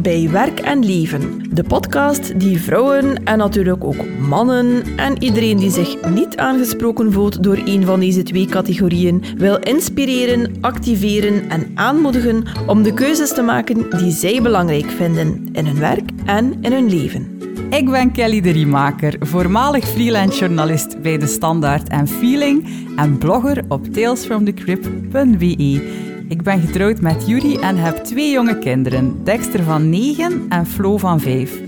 Bij Werk en Leven, de podcast die vrouwen en natuurlijk ook mannen en iedereen die zich niet aangesproken voelt door een van deze twee categorieën wil inspireren, activeren en aanmoedigen om de keuzes te maken die zij belangrijk vinden in hun werk en in hun leven. Ik ben Kelly de Riemaker, voormalig freelance journalist bij De Standaard en Feeling en blogger op talesfromthecrypt.be. Ik ben getrouwd met Yuri en heb twee jonge kinderen, Dexter van 9 en Flo van 5.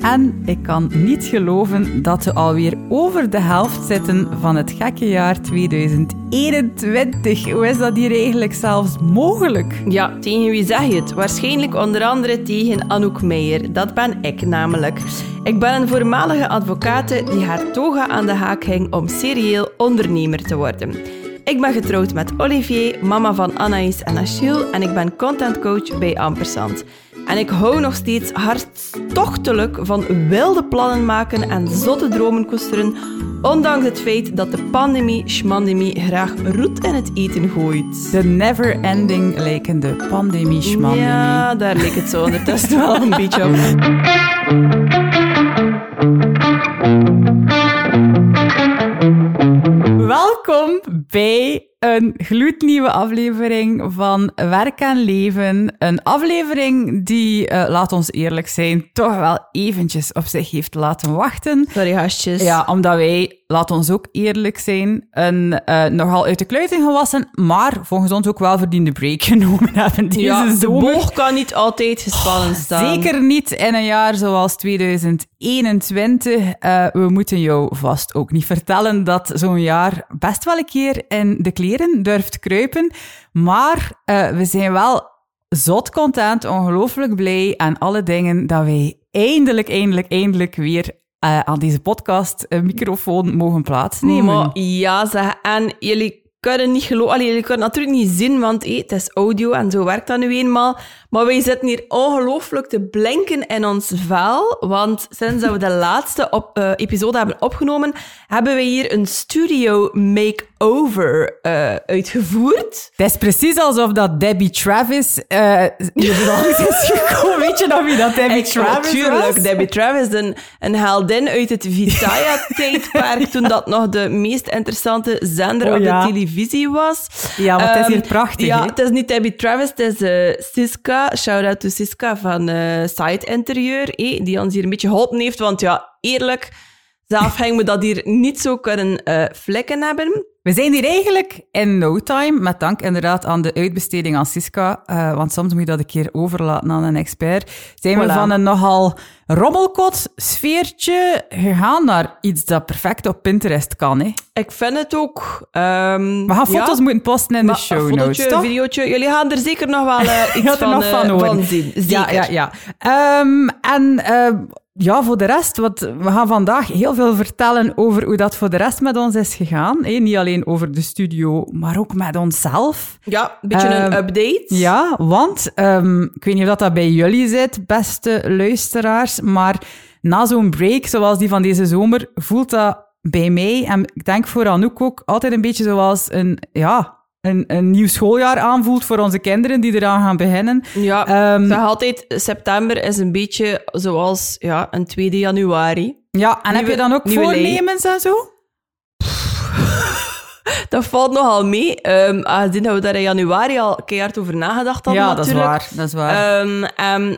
En ik kan niet geloven dat we alweer over de helft zitten van het gekke jaar 2021. Hoe is dat hier eigenlijk zelfs mogelijk? Ja, tegen wie zeg je het? Waarschijnlijk onder andere tegen Anouk Meijer. Dat ben ik namelijk. Ik ben een voormalige advocaat die haar toga aan de haak ging om serieel ondernemer te worden. Ik ben getrouwd met Olivier, mama van Anaïs en Achille, en ik ben contentcoach bij Ampersand. En ik hou nog steeds hartstochtelijk van wilde plannen maken en zotte dromen koesteren, ondanks het feit dat de pandemie, schmandemie, graag roet in het eten gooit. De never-ending lijkende pandemie, schmandemie. Ja, daar leek het zo ondertussen wel een beetje op. Welkom bij een gloednieuwe aflevering van Werk en Leven. Een aflevering die, uh, laat ons eerlijk zijn, toch wel eventjes op zich heeft laten wachten. Sorry, gastjes. Ja, omdat wij, laat ons ook eerlijk zijn, een uh, nogal uit de kluiting gewassen, maar volgens ons ook wel verdiende break genomen hebben deze ja, de zomer. boog kan niet altijd gespannen staan. Zeker niet in een jaar zoals 2021. Uh, we moeten jou vast ook niet vertellen dat zo'n jaar best wel een keer in de kleren durft kruipen. Maar uh, we zijn wel zot content, ongelooflijk blij aan alle dingen dat wij eindelijk, eindelijk, eindelijk weer uh, aan deze podcast een microfoon mogen plaatsnemen. Maar ja, zeg, en jullie kunnen niet geloven. Allee, jullie kunnen natuurlijk niet zien, want hey, het is audio en zo werkt dat nu eenmaal. Maar wij zitten hier ongelooflijk te blinken in ons vel. Want sinds dat we de laatste op, uh, episode hebben opgenomen, hebben we hier een studio makeover uh, uitgevoerd. Het is precies alsof dat Debbie Travis uh, hier langs is gekomen. Weet je nog wie dat Debbie Ik, Travis natuurlijk, was? Debbie Travis, een, een heldin uit het Vitaya-tijdperk, toen dat nog de meest interessante zender Oh, op ja. de televisie was. Ja, want het is hier Ehm, prachtig, Ja, het is niet Debbie Travis, het is eh, Siska. Shout-out to Siska van eh Site Interieur, eh, die ons hier een beetje geholpen heeft. Want ja, eerlijk, zelf gingen we dat hier niet zo kunnen eh vlekken hebben. We zijn hier eigenlijk in no time, met dank inderdaad aan de uitbesteding aan Siska, uh, want soms moet je dat een keer overlaten aan een expert, zijn we van een nogal rommelkot sfeertje gegaan naar iets dat perfect op Pinterest kan. Hè. Ik vind het ook. ehm, We gaan ja. foto's moeten posten in de show een notes, fotootje, een videootje. Jullie gaan er zeker nog wel eh, Je iets van, nog van eh, horen. van zien. Zeker. Ja, ja, ja. Um, en uh, ja, voor de rest, wat, we gaan vandaag heel veel vertellen over hoe dat voor de rest met ons is gegaan. Niet alleen over de studio, maar ook met onszelf. Ja, een beetje een Ehm, update. Ja, want um, ik weet niet of dat, dat bij jullie zit, beste luisteraars, maar na zo'n break zoals die van deze zomer voelt dat bij mij, en ik denk voor Anouk ook, altijd een beetje zoals een, ja, een, een nieuw schooljaar aanvoelt voor onze kinderen die eraan gaan beginnen. Ja, zeg altijd, september is een beetje zoals ja, een 2 januari. Ja, en heb je dan ook voornemens en zo? Dat valt nogal mee. Ehm aangezien dat we daar in januari al keihard over nagedacht hadden ja, dat is natuurlijk. waar. Dat is waar. Ehm,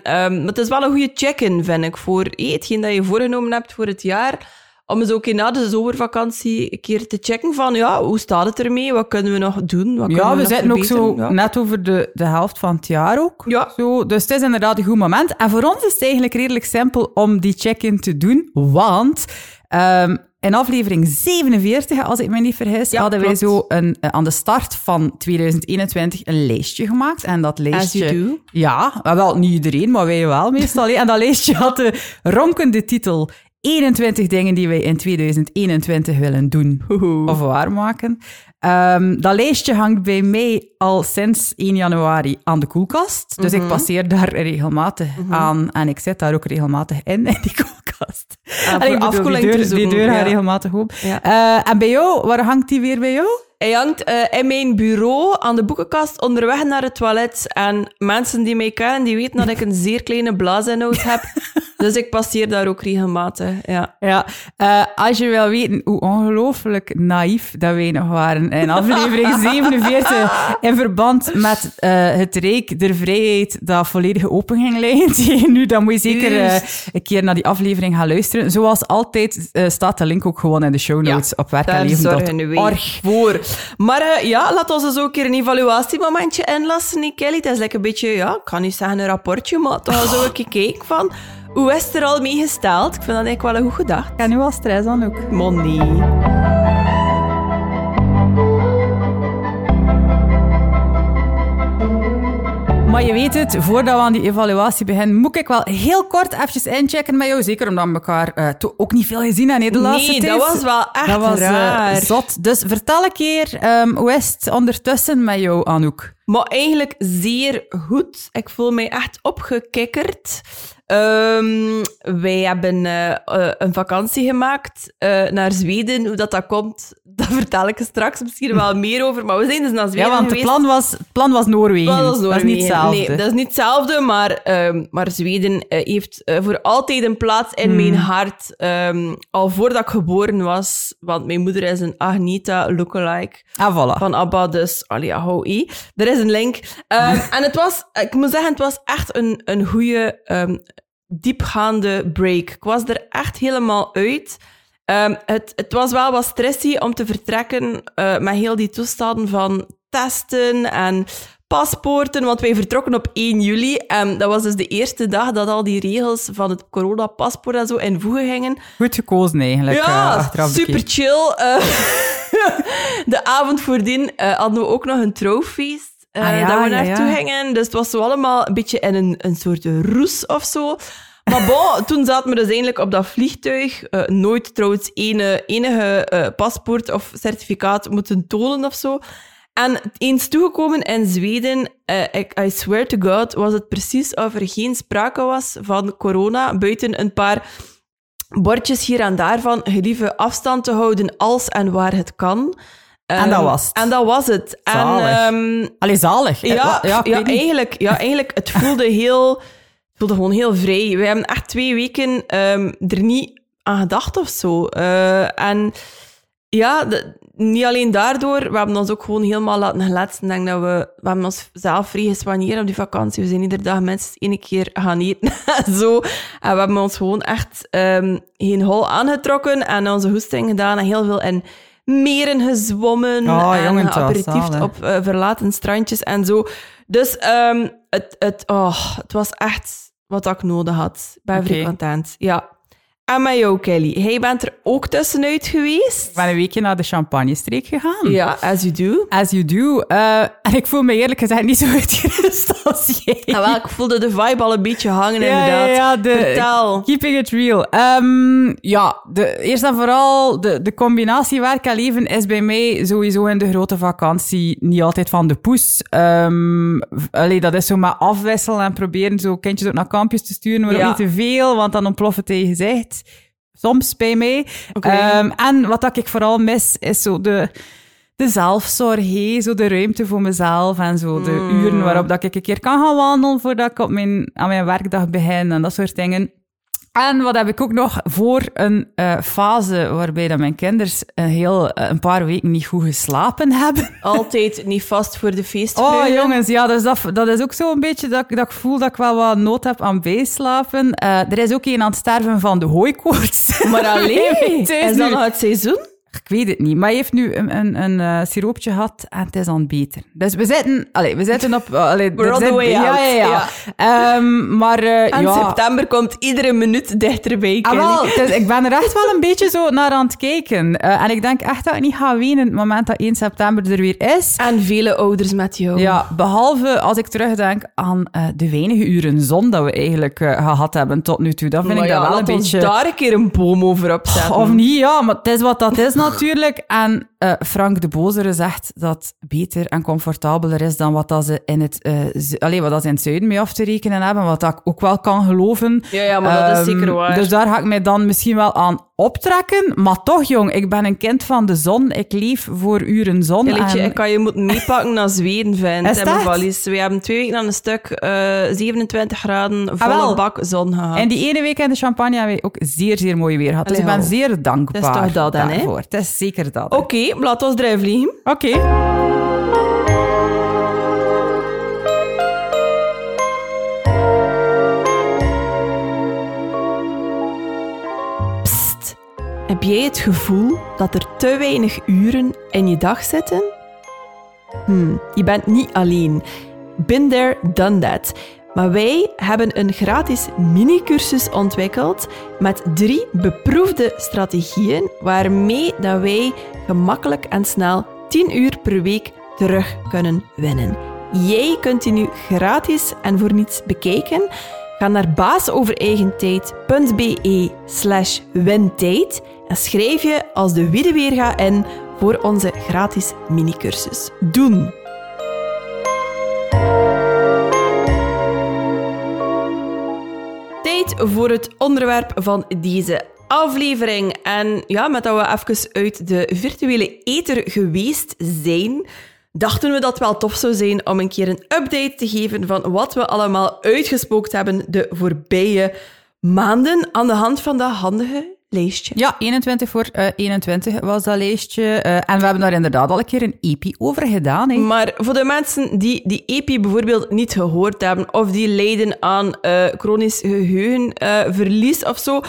maar het is wel een goede check-in, vind ik, voor eh, hetgeen dat je voorgenomen hebt voor het jaar. Om eens ook na de zomervakantie een keer te checken van, ja, hoe staat het ermee? Wat kunnen we nog doen? Wat ja, we nog zitten ook zo? Ja. net over de, de helft van het jaar ook. Ja. Zo, dus het is inderdaad een goed moment. En voor ons is het eigenlijk redelijk simpel om die check-in te doen, want ehm, in aflevering 47, als ik me niet vergis, Ja, hadden wij klopt. zo een, eh, aan de start van 2021 een lijstje gemaakt. En dat lijstje... Ja, wel niet iedereen, maar wij wel meestal. En dat lijstje had de ronkende titel 21 dingen die wij in 2021 willen doen of waarmaken. Ehm, dat lijstje hangt bij mij al sinds 1 januari aan de koelkast. Dus Mhm. ik passeer daar regelmatig aan en ik zit daar ook regelmatig in, in die koelkast. voor En ik bedoel, die deur, die zoeken, deur gaat ja. regelmatig open. Ja. Eh, en bij jou, waar hangt die weer bij jou? Hij hangt eh, in mijn bureau aan de boekenkast onderweg naar het toilet. En mensen die mij kennen, die weten dat ik een zeer kleine blaasinhoud heb. dus ik passeer daar ook regelmatig, ja. Ja, eh, als je wil weten hoe ongelooflijk naïef dat wij nog waren in aflevering 47 in verband met eh, het Rijk der Vrijheid dat volledig open ging liggen tegen nu, dan moet je zeker een keer naar die aflevering gaan luisteren. Zoals altijd staat de link ook gewoon in de show notes op Daar zorgen wij werkenleven.org. voor. Maar eh, ja, laat ons dus ook een keer een evaluatiemomentje inlassen, nee, Kelly. Het is lekker een beetje, ja, ik kan niet zeggen een rapportje, maar toch zo een keer kijken van... Hoe is het er al mee gesteld? Ik vind dat eigenlijk wel een goed gedacht. Ik heb nu al stress aan ook. Money. Maar je weet het, voordat we aan die evaluatie beginnen, moet ik wel heel kort eventjes inchecken met jou. Zeker omdat we elkaar to- ook niet veel gezien hebben de laatste Nee, dat was wel echt Dat was eh, raar. zot. Dus vertel een keer, ehm, hoe is het ondertussen met jou, Anouk? Maar eigenlijk zeer goed. Ik voel mij echt opgekikkerd. Ehm, wij hebben eh, eh, een vakantie gemaakt eh, naar Zweden. Hoe dat, dat komt, dat vertel ik straks misschien wel meer over. Maar we zijn dus naar Zweden Ja, want het plan was, het plan was Noorwegen. Dat is, niet Noorwegen. hetzelfde. Nee, dat is niet hetzelfde, maar, ehm, maar Zweden heeft voor altijd een plaats in mijn hart. ehm, al voordat ik geboren was, want mijn moeder is een Agneta lookalike Ah, voilà. van ABBA, dus allee, ja, hou i. Er is een link. En het was, ik moet zeggen, het was echt een, een goede, diepgaande break. Ik was er echt helemaal uit. Ehm, het, het was wel wat stressy om te vertrekken eh, met heel die toestanden van testen en paspoorten, want wij vertrokken op 1 juli. En dat was dus de eerste dag dat al die regels van het coronapaspoort en zo in voegen gingen. Goed gekozen eigenlijk, eh, Ja, achteraf super chill. Eh, de avond voordien eh, hadden we ook nog een trouwfeest. Eh, Ah ja, dat we naartoe ja. gingen. Dus het was zo allemaal een beetje in een, een soort roes of zo. Maar bon, toen zaten we dus eindelijk op dat vliegtuig. Eh, nooit trouwens ene, enige eh, paspoort of certificaat moeten tonen of zo. En eens toegekomen in Zweden, I swear to God, was het precies of er geen sprake was van corona, buiten een paar bordjes hier en daar van gelieve afstand te houden als en waar het kan. En dat Ehm, was het. En dat was het. En ehm, Allee, zalig. ja, ja, eigenlijk, ja, eigenlijk, het voelde heel, het voelde gewoon heel vrij. We hebben echt twee weken ehm, er niet aan gedacht of zo. Eh, en ja, de- niet alleen daardoor, we hebben ons ook gewoon helemaal laten geletsen. Ik denk dat we, we hebben ons zelf vrij gespaneerd op die vakantie. We zijn iedere dag minstens één keer gaan eten. zo. En we hebben ons gewoon echt ehm, geen hol aangetrokken en onze hoesting gedaan en heel veel in meren gezwommen Oh, en aperitiefd zalig. op eh, verlaten strandjes en zo. Dus ehm, het, het, oh, het was echt wat ik nodig had. Ik ben. Ja. En met jou, Kelly. Jij bent er ook tussenuit geweest. Ik ben een weekje naar de Champagne-streek gegaan. Ja, as you do. As you do. Eh, en ik voel me eerlijk gezegd niet zo uitgerust als jij. Ja, wel, ik voelde de vibe al een beetje hangen, Ja, inderdaad. ja, ja, de- Vertel. Keeping it real. Ehm, ja, de, eerst en vooral, de, de combinatie werk en leven is bij mij sowieso in de grote vakantie niet altijd van de poes. Allee, dat is zo maar afwisselen en proberen zo kindjes ook naar kampjes te sturen, maar ook Ja. niet te veel, want dan ontploft het tegen gezicht. Soms bij mij. Ehm, en wat dat ik vooral mis, is zo de de zelfzorg, hé, zo de ruimte voor mezelf en zo de Mm. uren waarop dat ik een keer kan gaan wandelen voordat ik op mijn, aan mijn werkdag begin en dat soort dingen. En wat heb ik ook nog voor een eh, fase waarbij dat mijn kinderen een, heel, eh, een paar weken niet goed geslapen hebben. Altijd niet vast voor de Oh feestvreugde. jongens, ja, dus dat, dat is ook zo een beetje dat, ik- dat ik voel dat ik wel wat nood heb aan bijslapen. Eh, er is ook een aan het sterven van de hooikoorts. Maar alleen, is dat nog het seizoen? Ik weet het niet, maar hij heeft nu een, een, een eh, siroopje gehad en het is aan het beter. Dus we zitten, allee, we zitten op... Allee, We're er on the way ja, out, Ja, ja, ja. Ehm, maar eh, En ja... september komt iedere minuut dichterbij, Ah, wel, dus ik ben er echt wel een beetje zo naar aan het kijken. Eh, en ik denk echt dat ik niet ga wenen het moment dat 1 september er weer is. En vele ouders met jou. Ja, behalve als ik terugdenk aan eh, de weinige uren zon dat we eigenlijk eh, gehad hebben tot nu toe. Dan vind Maar ik dat wel een beetje... daar een keer een boom over opzetten. Of niet, ja, maar het is wat dat is natuurlijk. En eh, Frank de Bozere zegt dat het beter en comfortabeler is dan wat dat ze in het, eh, zu- allee, wat dat ze in het zuiden mee af te rekenen hebben, wat ik ook wel kan geloven. Ja, ja, maar dat is Ehm, zeker waar. Dus daar ga ik mij dan misschien wel aan optrekken. Maar toch, jong, ik ben een kind van de zon. Ik leef voor uren zon. Liedje, en- ik kan je moeten meepakken naar Zweden, valies. We hebben twee weken aan een stuk eh 27 graden, volle Ah, wel. bak zon gehad. En die ene week in de champagne hebben we ook zeer, zeer mooi weer gehad. Dus ik ben zeer dankbaar Het is toch dat dan, hè? Het is zeker dat. Oké, laat ons erin vliegen. Oké. Psst. Heb jij het gevoel dat er te weinig uren in je dag zitten? Hmm, je bent niet alleen. Been there, done that. Maar wij hebben een gratis mini-cursus ontwikkeld met drie beproefde strategieën waarmee dat wij gemakkelijk en snel 10 uur per week terug kunnen winnen. Jij kunt die nu gratis en voor niets bekijken. Ga naar baasovereigentijd.be slash wintijd en schrijf je als de Wiedeweerga in voor onze gratis minicursus. Doen! Voor het onderwerp van deze aflevering. En ja, met dat we even uit de virtuele ether geweest zijn, dachten we dat het wel tof zou zijn om een keer een update te geven van wat we allemaal uitgespookt hebben de voorbije maanden aan de hand van dat handige lijstje. Ja, 21 voor eh, 21 was dat lijstje. Eh, en we hebben daar inderdaad al een keer een epi over gedaan. Hè. Maar voor de mensen die die EPI bijvoorbeeld niet gehoord hebben of die lijden aan eh, chronisch geheugenverlies of zo,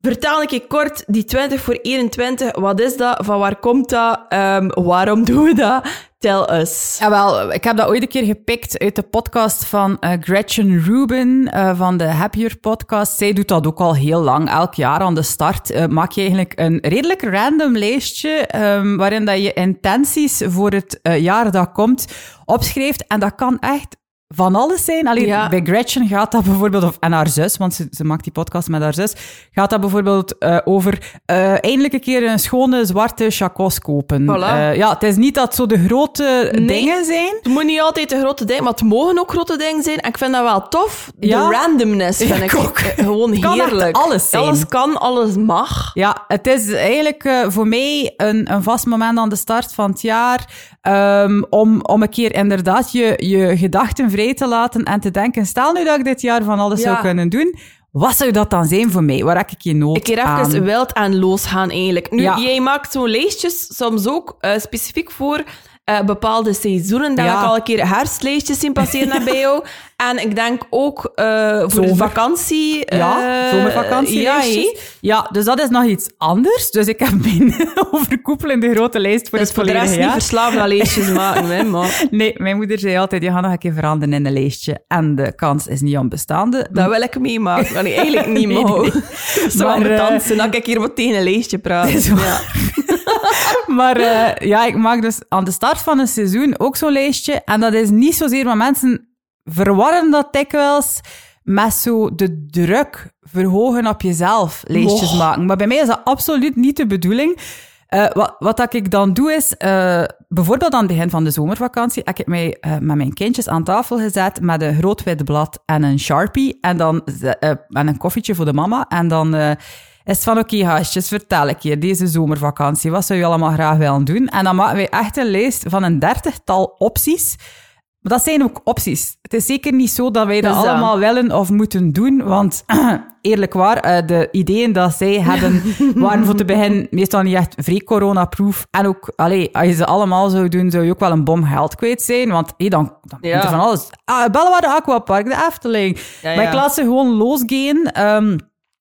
vertel ik je kort die 20 voor 21. Wat is dat? Van waar komt dat? Ehm, waarom doen we dat? Tell us. Jawel, ik heb dat ooit een keer gepikt uit de podcast van eh, Gretchen Rubin eh, van de Happier podcast. Zij doet dat ook al heel lang. Elk jaar aan de start eh, maak je eigenlijk een redelijk random lijstje ehm, waarin dat je intenties voor het jaar dat komt opschrijft. En dat kan echt van alles zijn. Alleen Ja. bij Gretchen gaat dat bijvoorbeeld, of, en haar zus, want ze, ze maakt die podcast met haar zus, gaat dat bijvoorbeeld eh, over eh, eindelijk een keer een schone zwarte chacos kopen. Voilà. Eh, ja, het is niet dat zo de grote dingen zijn. Het moet niet altijd de grote dingen, maar het mogen ook grote dingen zijn. En ik vind dat wel tof. Ja. De randomness vind Ja, ik ook. gewoon heerlijk. alles zijn. Alles kan, alles mag. Ja, het is eigenlijk voor mij een, een vast moment aan de start van het jaar ehm, om, om een keer inderdaad je, je gedachten vrij te laten en te denken, stel nu dat ik dit jaar van alles Ja. zou kunnen doen, wat zou dat dan zijn voor mij? Waar heb ik je nood Ik keer aan? even wild en los gaan eigenlijk. Nu, Ja. jij maakt zo'n lijstjes soms ook eh, specifiek voor eh, bepaalde seizoenen. Daar Ja. ik al een keer herfstlijstjes zien passeren bij jou. En ik denk ook eh, voor de Zomer. vakantie. Ja, eh, zomervakantie. Ja, dus dat is nog iets anders. Dus ik heb mijn overkoepelende grote lijst voor Dus het voor de rest volledige niet jaar. verslaafd aan lijstjes maken, hè, maar Nee, mijn moeder zei altijd, je gaat nog een keer veranderen in een lijstje. En de kans is niet onbestaande. dat wil ik meemaken. Dat ik eigenlijk niet Nee, nee. Zo Maar, aan de eh, dansen, dan kan ik hier wat tegen een lijstje praten. Ja. Maar eh, ja, ik maak dus aan de start van een seizoen ook zo'n lijstje. En dat is niet zozeer, maar mensen verwarren dat dikwijls met zo de druk verhogen op jezelf lijstjes maken. Maar bij mij is dat absoluut niet de bedoeling. Eh, wat, wat dat ik dan doe is, eh, bijvoorbeeld aan het begin van de zomervakantie, heb ik mij met mijn kindjes aan tafel gezet met een groot wit blad en een sharpie en, dan, en een koffietje voor de mama. En dan is het van, oké gastjes, vertel ik je, deze zomervakantie, wat zou je allemaal graag willen doen? En dan maken wij echt een lijst van een dertigtal opties. Maar dat zijn ook opties. Het is zeker niet zo dat wij dat Dus dat. allemaal willen of moeten doen, want eerlijk waar, eh, de ideeën dat zij hebben waren voor te beginnen meestal niet echt vrij coronaproof. En ook, allee, als je ze allemaal zou doen, zou je ook wel een bom geld kwijt zijn, want hey, dan, dan Ja. moet er van alles. Ah, Bellewaarde Aquapark, de Efteling. Ja, Maar ja. ik laat ze gewoon losgaan. Ehm,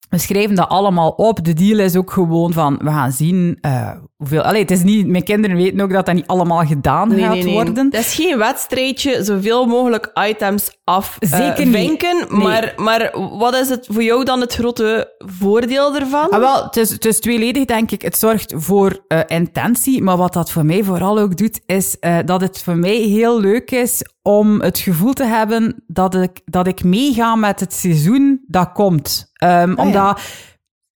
we schrijven dat allemaal op. De deal is ook gewoon van, we gaan zien eh, hoeveel... Allee, het is niet... Mijn kinderen weten ook dat dat niet allemaal gedaan Nee, gaat nee, nee. worden. Dat is geen wedstrijdje, zoveel mogelijk items af eh. Nee. Maar, maar wat is het voor jou dan het grote voordeel ervan? Ah, wel, het is, het is tweeledig, denk ik. Het zorgt voor eh, intentie, maar wat dat voor mij vooral ook doet, is eh, dat het voor mij heel leuk is om het gevoel te hebben dat ik, dat ik meega met het seizoen dat komt. Ehm, ja. Omdat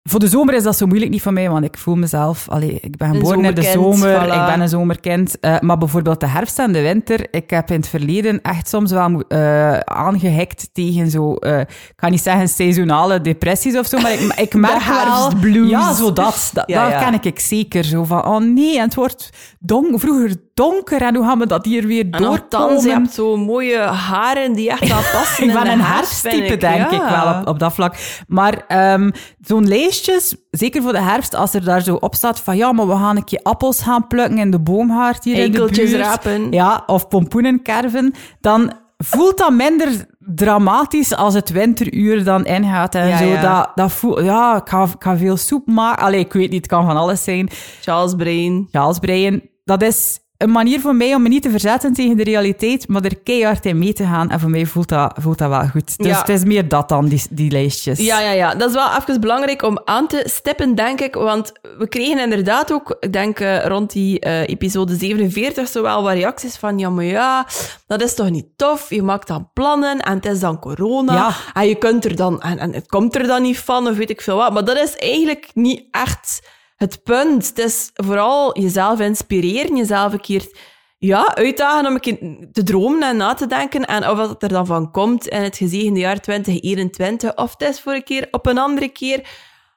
voor de zomer is dat zo moeilijk niet voor mij, want ik voel mezelf... Allee, ik ben geboren in de zomer, voilà. ik ben een zomerkind. Eh, maar bijvoorbeeld de herfst en de winter, ik heb in het verleden echt soms wel mo- eh aangehikt tegen zo... eh, ik ga niet zeggen seizoenale depressies of zo, maar ik, ik merk wel... Ja, zo dat. Dat, Ja, dat ja. ken ik, ik zeker. Zo van, oh nee, en het wordt donker, vroeger donker en hoe gaan we dat hier weer En doorkomen? je hebt zo mooie haren die echt wel passen Ik ben een herfsttype, denk ik wel, op, op dat vlak. Maar ehm, zo'n lijstjes, zeker voor de herfst, als er daar zo op staat van ja, maar we gaan een keer appels gaan plukken in de boomhaard hier in de buurt. rapen. Ja, of pompoenen kerven. Dan voelt dat minder dramatisch als het winteruur dan ingaat en Ja, zo. ja. Dat, dat voelt, ja, ik ga, ik ga veel soep maken. Allee, ik weet niet, het kan van alles zijn. Charles Brain. Charles breien, dat is een manier voor mij om me niet te verzetten tegen de realiteit, maar er keihard in mee te gaan. En voor mij voelt dat, voelt dat wel goed. Dus Ja. het is meer dat dan, die, die lijstjes. Ja, ja, ja. Dat is wel even belangrijk om aan te stippen, denk ik. Want we kregen inderdaad ook, ik denk eh, rond die eh, episode 47, zo wel wat reacties van ja, maar ja, dat is toch niet tof? Je maakt dan plannen en het is dan corona. Ja. En je kunt er dan, en, en het komt er dan niet van, of weet ik veel wat. Maar dat is eigenlijk niet echt het punt. Het is vooral jezelf inspireren, jezelf een keer ja, uitdagen om een keer te dromen en na te denken. En of wat er dan van komt in het gezegende jaar 2021, of het is voor een keer op een andere keer,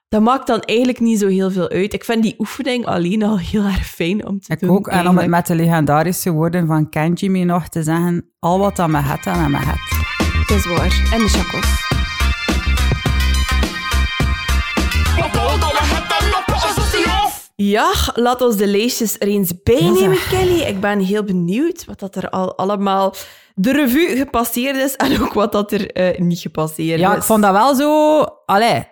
dat maakt dan eigenlijk niet zo heel veel uit. Ik vind die oefening alleen al heel erg fijn om te Ik doen. ook. En om het met de legendarische woorden van Kenji nog te zeggen, al wat dat me het en me het. Het is waar. En de chacos. Ja, laat ons de lijstjes er eens bij Ja, nemen, zeg. Kelly. Ik ben heel benieuwd wat dat er al allemaal de revue gepasseerd is en ook wat dat er eh, niet gepasseerd Ja, is. ik vond dat wel zo... Allee,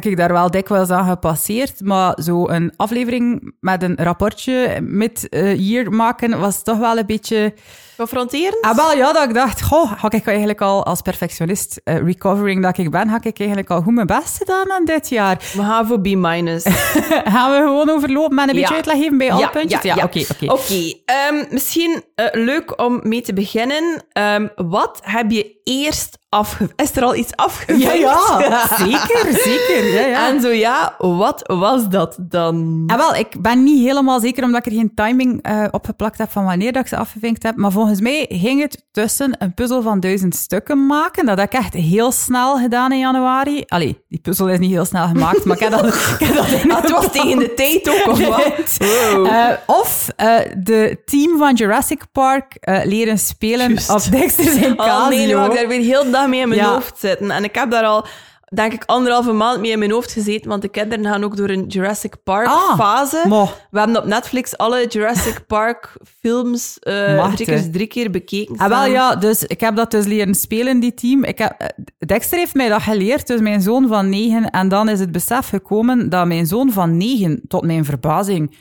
kijk ik daar wel dikwijls aan gepasseerd, maar zo een aflevering met een rapportje mid-year maken was toch wel een beetje... Confronterend? Ah, wel, ja, dat ik dacht, goh, ga ik eigenlijk al als perfectionist eh, recovering dat ik ben, ga ik eigenlijk al goed mijn best gedaan aan dit jaar. We gaan voor B-minus. Gaan we gewoon overlopen met een Ja. beetje uitleg geven bij alle puntjes? Ja, ja. oké, oké. Oké, ehm, misschien eh, leuk om mee te beginnen. Ehm, wat heb je eerst afge... Is er al iets afgevinkt? Ja, ja, zeker, zeker. Ja, ja. En zo ja, wat was dat dan? En wel, ik ben niet helemaal zeker, omdat ik er geen timing eh, opgeplakt heb van wanneer dat ik ze afgevinkt heb. Maar volgens mij ging het tussen een puzzel van duizend stukken maken. Dat heb ik echt heel snel gedaan in januari. Allee, die puzzel is niet heel snel gemaakt, maar ik heb dat, ik heb dat Ah, het was tegen de tijd ook, of wat? Wow. Eh, of eh, de team van Jurassic Park eh, leren spelen op Dexter's en Oh nee, nu Casio. ik daar weer heel de dag mee in mijn Ja. hoofd zitten. En ik heb daar al, denk ik, anderhalve maand mee in mijn hoofd gezeten, want de kinderen gaan ook door een Jurassic Park Ah, fase. mo. We hebben op Netflix alle Jurassic Park films Machtig. drie, keer, drie keer bekeken. Ah, wel ja, dus ik heb dat dus leren spelen, die team. Ik heb, eh, Dexter heeft mij dat geleerd, dus mijn zoon van negen. En dan is het besef gekomen dat mijn zoon van negen, tot mijn verbazing,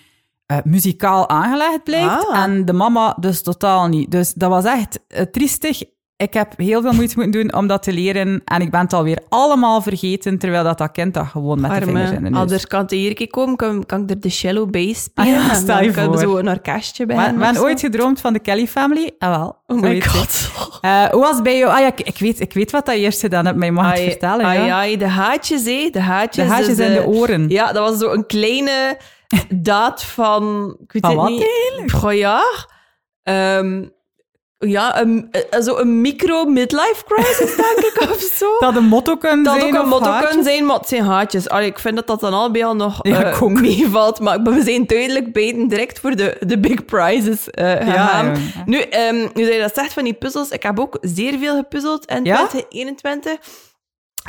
eh, muzikaal aangelegd blijkt. Ah. En de mama dus totaal niet. Dus dat was echt triestig. Ik heb heel veel moeite moeten doen om dat te leren. En ik ben het alweer allemaal vergeten, terwijl dat, dat kind dat gewoon met de vingers in de neus. Anders kan het hier keer komen, kan, kan ik er de cello bij spelen. Ah ja, en stel dan je voor. zo een orkestje bij We hebben ooit gedroomd van de Kelly Family. Ah wel. Oh my god. Eh, hoe was bij jou? Ah ja, ik, ik weet, ik weet wat dat je eerst gedaan hebt, maar je mag het vertellen. ai, ja. ai, de haatjes, hé. De haatjes. De haatjes dus, in de oren. Ja, dat was zo een kleine daad van... Ik weet Van het wat niet. Goh, ja. Ehm, ja, een, eh, zo een micro-midlife crisis, denk ik, of zo. Dat een motto kan Dat zijn ook een motto kan zijn, maar het zijn haatjes. Allee, ik vind dat dat dan allebei al nog Ja, ook. meevalt. Maar we zijn duidelijk beiden direct voor de, de big prizes eh, gegaan. ja. Nu, ehm, nu dat je dat zegt van die puzzels, ik heb ook zeer veel gepuzzeld in Ja? 2021.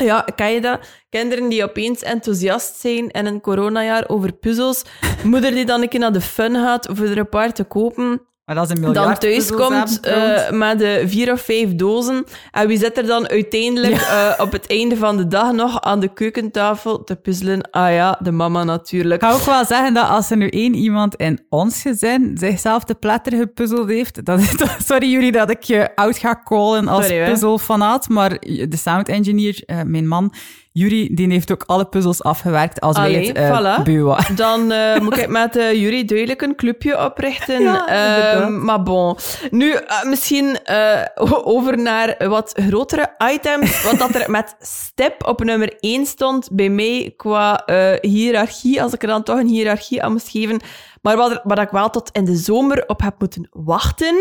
Ja, ken je dat? Kinderen die opeens enthousiast zijn in een coronajaar over puzzels. Moeder die dan een keer naar de fun gaat voor er een paar te kopen Maar dat is een dan thuis komt eh, met de vier of vijf dozen. En wie zit er dan uiteindelijk eh, op het einde van de dag nog aan de keukentafel te puzzelen? Ah ja, de mama natuurlijk. Ik ga ook wel zeggen dat als er nu één iemand in ons gezin zichzelf te platter gepuzzeld heeft, dan is sorry jullie dat ik je oud ga callen als Sorry, puzzelfanaat, maar de sound engineer, eh, mijn man, Jury die heeft ook alle puzzels afgewerkt als wij Allee, het uh, voilà. beu waren. Dan eh, moet ik met uh, Jury duidelijk een clubje oprichten. Ja, Ehm, maar bon. Nu, eh, misschien eh, over naar wat grotere items. Wat dat er met step op nummer 1 stond bij mij qua eh, hiërarchie. Als ik er dan toch een hiërarchie aan moest geven. Maar wat, er- waar ik wel tot in de zomer op heb moeten wachten,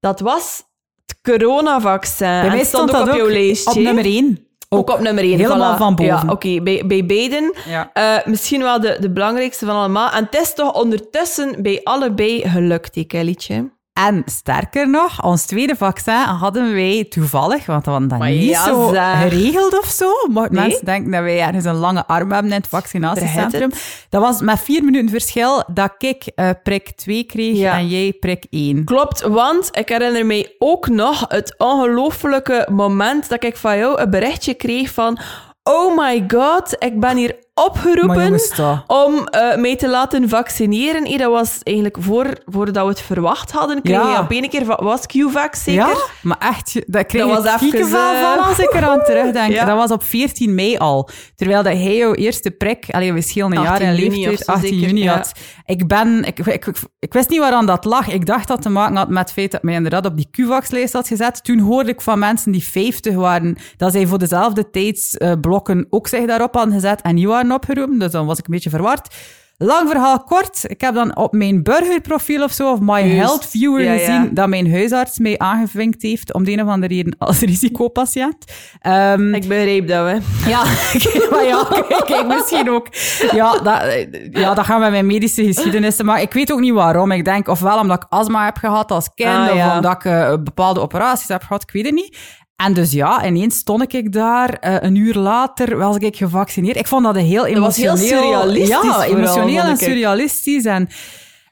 dat was het coronavaccin. Bij En mij stond ook dat op jouw lijstje. op nummer 1. Ook op nummer 1. Helemaal van boven. Ja, oké. Bij, bij beiden. Ja. Eh, misschien wel de, de belangrijkste van allemaal. En het is toch ondertussen bij allebei gelukt, die Kellytje. En sterker nog, ons tweede vaccin hadden wij toevallig, want dat was Maar niet ja, zo zeg. geregeld of zo. Maar Nee? mensen denken dat wij ergens een lange arm hebben in het vaccinatiecentrum. Dat was met vier minuten verschil dat ik eh, prik 2 kreeg Ja. en jij prik 1. Klopt, want ik herinner mij ook nog het ongelofelijke moment dat ik van jou een berichtje kreeg van oh my god, ik ben hier opgeroepen om eh, mij te laten vaccineren. Hey, dat was eigenlijk voor, voordat we het verwacht hadden. Kreeg Ja. je op een keer, was QVac zeker? Ja, maar echt, dat kreeg Dat ik was even, eh, van als ik eraan terugdenk. Ja. Dat was op 14 mei al. Terwijl dat hij jouw eerste prik, allee, we schelen een jaar 18 in juni leeftijd, of zo 18 zeker, juni had. Ik ben, ik, ik, ik, wist niet waaraan dat lag. Ik dacht dat te maken had met het feit dat mij inderdaad op die QVAX-lijst had gezet. Toen hoorde ik van mensen die 50 waren, dat zij voor dezelfde tijdsblokken ook zich daarop hadden gezet en niet waren opgeroepen. Dus dan was ik een beetje verward. Lang verhaal kort. Ik heb dan op mijn burgerprofiel of zo, of My Juist. Health Viewer Ja, ja. gezien, dat mijn huisarts mij aangevinkt heeft om de een of andere reden als risicopatiënt. Ehm, Ik begreep dat, hè. ja, maar ja, kijk, kijk, misschien ook. Ja dat, ja, dat gaan we met mijn medische geschiedenissen. Maar ik weet ook niet waarom. Ik denk ofwel omdat ik astma heb gehad als kind, Ah, of omdat ik eh, bepaalde operaties heb gehad, ik weet het niet. En dus ja, ineens stond ik daar. eh, een uur later was ik gevaccineerd. Ik vond dat een heel Dat was heel emotioneel... surrealistisch Ja, vooral, emotioneel en surrealistisch. En,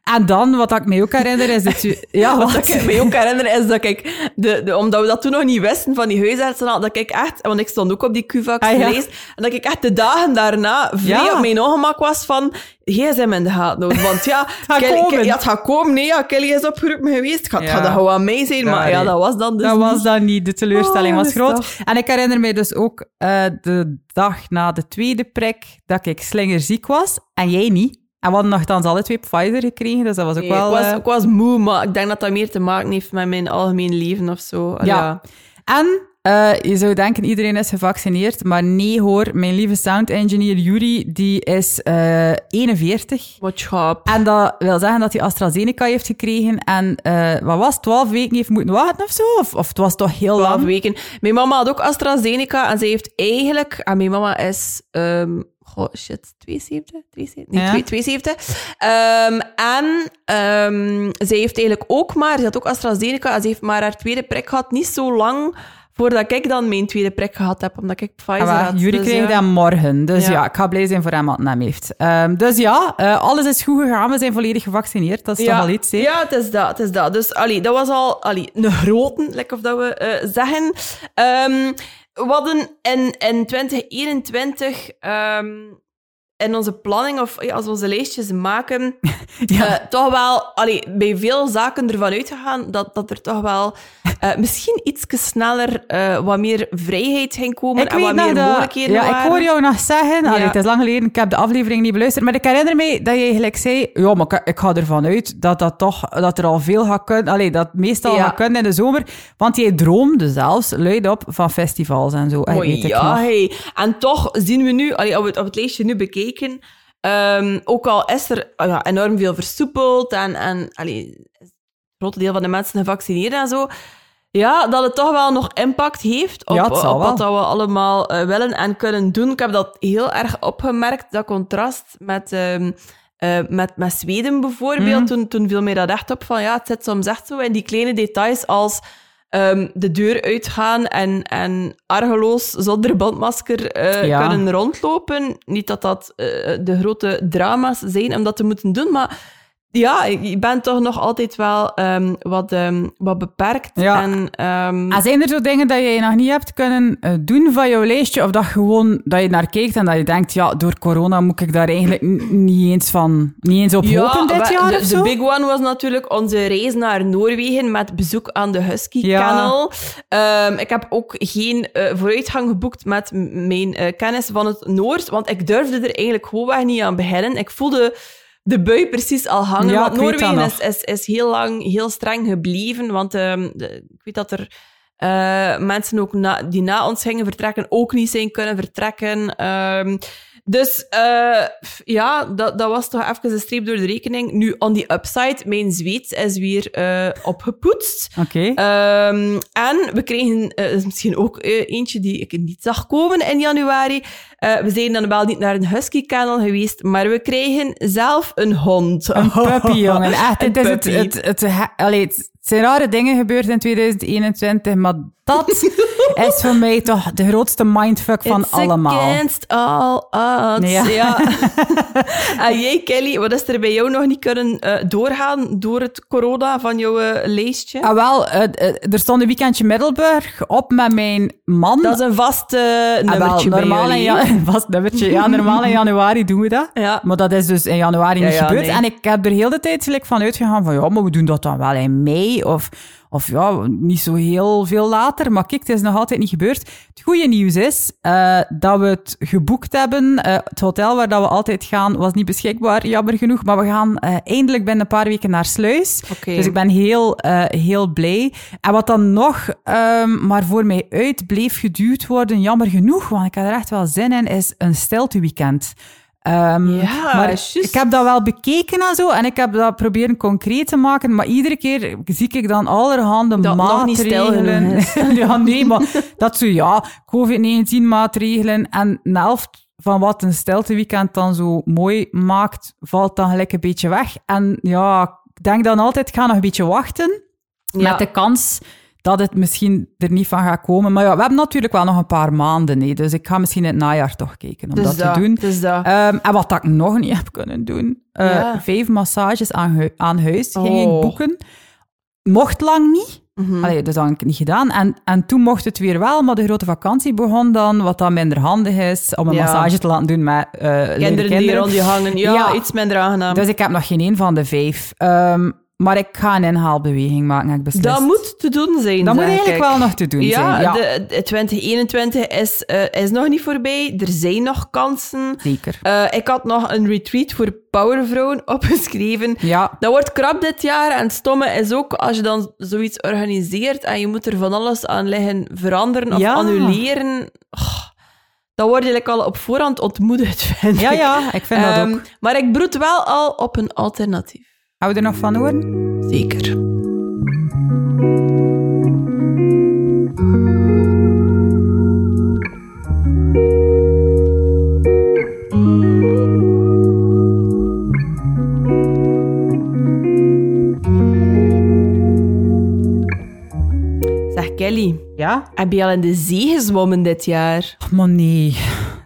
en dan, wat ik me ook herinner, is dat... je- Ja, Wat wat? ik me ook herinner is dat ik, de, de, omdat we dat toen nog niet wisten van die huisartsen, al, dat ik echt, want ik stond ook op die QVAX Ah, ja. en dat ik echt de dagen daarna vrij Ja. op mijn ongemak was van gsm in de gaten houden. Want ja, gaat Kelly- komen. Ke- ja, het gaat komen. Nee, ja, Kelly is opgeroepen geweest. Het gaat, het Ja. gaat gewoon aan mij zijn. Maar ja, dat was dan dus dat niet. was dan niet. De teleurstelling Oh, was dat groot. toch- En ik herinner me dus ook eh, de dag na de tweede prik dat ik slingerziek was en jij niet. En we hadden nogthans alle twee Pfizer gekregen, dus dat was ook Nee, wel... ik, was, eh, ik was moe, maar ik denk dat dat meer te maken heeft met mijn algemeen leven of zo. Ja. En eh, je zou denken, iedereen is gevaccineerd, maar nee hoor, mijn lieve sound engineer Yuri, die is eh 41. Watch up. En dat wil zeggen dat hij AstraZeneca heeft gekregen en, eh, wat was het, 12 weken heeft moeten wachten of zo? Of, of het was toch heel 12 lang? weken. Mijn mama had ook AstraZeneca en ze heeft eigenlijk... En mijn mama is... ehm goh, shit, 72? 73? Nee, Ja. 2 72. Ehm, en ehm zij heeft eigenlijk ook maar... Ze had ook AstraZeneca en ze heeft maar haar tweede prik gehad. Niet zo lang voordat ik dan mijn tweede prik gehad heb, omdat ik Pfizer Ah, had. Jury Dus, kreeg ja. dat morgen. Dus ja. Ja. ik ga blij zijn voor hem wat hem heeft. Ehm, dus ja, eh, alles is goed gegaan. We zijn volledig gevaccineerd. Dat is toch al iets, hè? Ja, het is dat. Het is dat. Dus allee, dat was al allee, een grote, lekker of dat we eh, zeggen. Ehm, we hadden in, in 2021 ehm, in onze planning, of ja, als we onze lijstjes maken, Ja. eh, toch wel allee, bij veel zaken ervan uitgegaan dat, dat er toch wel eh, misschien iets sneller eh, wat meer vrijheid ging komen en wat meer mogelijkheden Ja, ik hoor jou nog zeggen. Allee, Ja. het is lang geleden, ik heb de aflevering niet beluisterd. Maar ik herinner me dat je eigenlijk zei... Ja, maar ik, ik ga ervan uit dat, dat, toch, dat er al veel gaat kunnen... Allee, dat meestal gaat kunnen in de zomer. Want jij droomde zelfs luidop van festivals en zo. Oh, weet ik ja, hey. En toch zien we nu, allee, op, het, op het lijstje nu bekeken, ehm, ook al is er ah ja, enorm veel versoepeld en, en allee, het grote deel van de mensen gevaccineerd en zo, ja, dat het toch wel nog impact heeft op, Ja, wat dat we allemaal eh, willen en kunnen doen. Ik heb dat heel erg opgemerkt, dat contrast met... ehm, eh, met, met Zweden bijvoorbeeld, Mhm. toen, toen viel mij dat echt op van ja, het zit soms echt zo in die kleine details als ehm, de deur uitgaan en, en argeloos zonder bandmasker eh, Ja. kunnen rondlopen. Niet dat dat eh, de grote drama's zijn om dat te moeten doen, maar ja, ik ben toch nog altijd wel ehm, wat, ehm, wat beperkt. Ja. En, ehm, En zijn er zo dingen dat je nog niet hebt kunnen eh, doen van jouw lijstje? Of dat gewoon dat je naar kijkt en dat je denkt, ja, door corona moet ik daar eigenlijk niet eens van, niet eens op hopen dit we- jaar de, of de zo? big one was natuurlijk onze reis naar Noorwegen met bezoek aan de Husky Ja. Kennel. Ehm, ik heb ook geen eh, vooruitgang geboekt met mijn eh, kennis van het Noors, want ik durfde er eigenlijk gewoon niet aan beginnen. Ik voelde de bui precies al hangen, Ja, want Noorwegen is, is, is heel lang heel streng gebleven, want ehm, de- ik weet dat er eh, mensen ook na, die na ons gingen vertrekken ook niet zijn kunnen vertrekken. Ehm, dus eh, ja, dat, dat was toch even een streep door de rekening. Nu, on the upside, mijn Zweeds is weer eh, opgepoetst. Oké. Ehm, en we kregen is misschien ook eentje die ik niet zag komen in januari. Eh, we zijn dan wel niet naar een husky kennel geweest, maar we kregen zelf een hond. Een puppy, jongen. Echt, Een het, is het, het, het, het, allee, het zijn rare dingen gebeurd in 2021, maar dat is voor mij toch de grootste mindfuck van It's allemaal. against all odds. Ja. Ja. en jij, Kelly, wat is er bij jou nog niet kunnen eh, doorgaan door het corona van jouw eh, lijstje? Ah, wel, eh, er stond een weekendje Middelburg op met mijn man. Dat is een vast eh, Ah, wel, nummertje bij vast nummertje. Ja, normaal in januari doen we dat. Ja. Maar dat is dus in januari Ja, niet gebeurd. nee. En ik heb er heel de tijd gelijk van uitgegaan van, ja, maar we doen dat dan wel in mei of, of ja, niet zo heel veel later. Maar kijk, het is nog altijd niet gebeurd. Het goede nieuws is eh, dat we het geboekt hebben. Eh, het hotel waar dat we altijd gaan was niet beschikbaar, jammer genoeg. Maar we gaan eh, eindelijk binnen een paar weken naar Sluis. Dus ik ben heel, heel blij. En wat dan nog ehm, maar voor mij uit bleef geduwd worden, jammer genoeg, want ik had er echt wel zin in, is een stilteweekend. Ehm, Ja, maar ik heb dat wel bekeken en zo, en ik heb dat proberen concreet te maken, maar iedere keer zie ik dan allerhande Dat niet maatregelen. ja, nee, maar dat zo, ja, COVID-19 maatregelen en de helft van wat een stilteweekend dan zo mooi maakt, valt dan gelijk een beetje weg. En ja, ik denk dan altijd, ik ga nog een beetje wachten Ja. met de kans dat het misschien er niet van gaat komen. Maar ja, we hebben natuurlijk wel nog een paar maanden, nee, dus ik ga misschien in het najaar toch kijken om Dus dat, dat, te doen. dus dat. Ehm, en wat dat ik nog niet heb kunnen doen, Ja. vijf massages aan, hu- aan huis ging ik Oh. boeken. Mocht lang niet. Mhm. Allee, dus dat heb ik niet gedaan. En, en toen mocht het weer wel, maar de grote vakantie begon dan, wat dan minder handig is, om een Ja. massage te laten doen met leuke kinderen, die rond je hangen. Ja, Ja. iets minder aangenaam. Dus ik heb nog geen één van de vijf. Ehm, maar ik ga een inhaalbeweging maken, heb ik beslist. dat moet te doen zijn, Dat moet eigenlijk ik. wel nog te doen Ja, zijn. Ja, De, de 2021 is, eh, is nog niet voorbij. Er zijn nog kansen. zeker. Eh, ik had nog een retreat voor powervrouwen opgeschreven. Ja, Dat wordt krap dit jaar. En het stomme is ook, als je dan zoiets organiseert en je moet er van alles aan liggen veranderen of Ja. annuleren, oh, dan word je al op voorhand ontmoedigd, vind ja, ik. ja, ik vind dat Ehm, ook. Maar ik broed wel al op een alternatief. Gaan we er nog van horen? Zeker. Zeg Kelly, Ja? heb je al in de zee gezwommen dit jaar? Maar nee,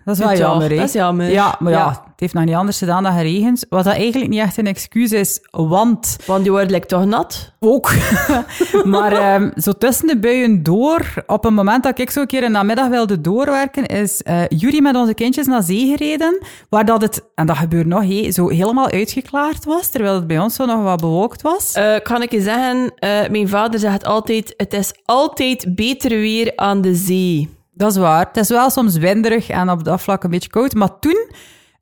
dat is wel Ja, jammer, hè? dat is jammer. Ja, maar ja, Ja. het heeft nog niet anders gedaan dan geregend. Wat dat eigenlijk niet echt een excuus is, want Want die wordt like, toch nat? ook. maar ehm, zo tussen de buien door, op een moment dat ik zo een keer in de namiddag wilde doorwerken, is eh Jury met onze kindjes naar zee gereden, waar dat het, en dat gebeurt nog, hé, zo helemaal uitgeklaard was, terwijl het bij ons zo nog wat bewolkt was. Eh, kan ik je zeggen, eh, mijn vader zegt altijd, het is altijd beter weer aan de zee. Dat is waar. Het is wel soms winderig en op dat vlak een beetje koud. Maar toen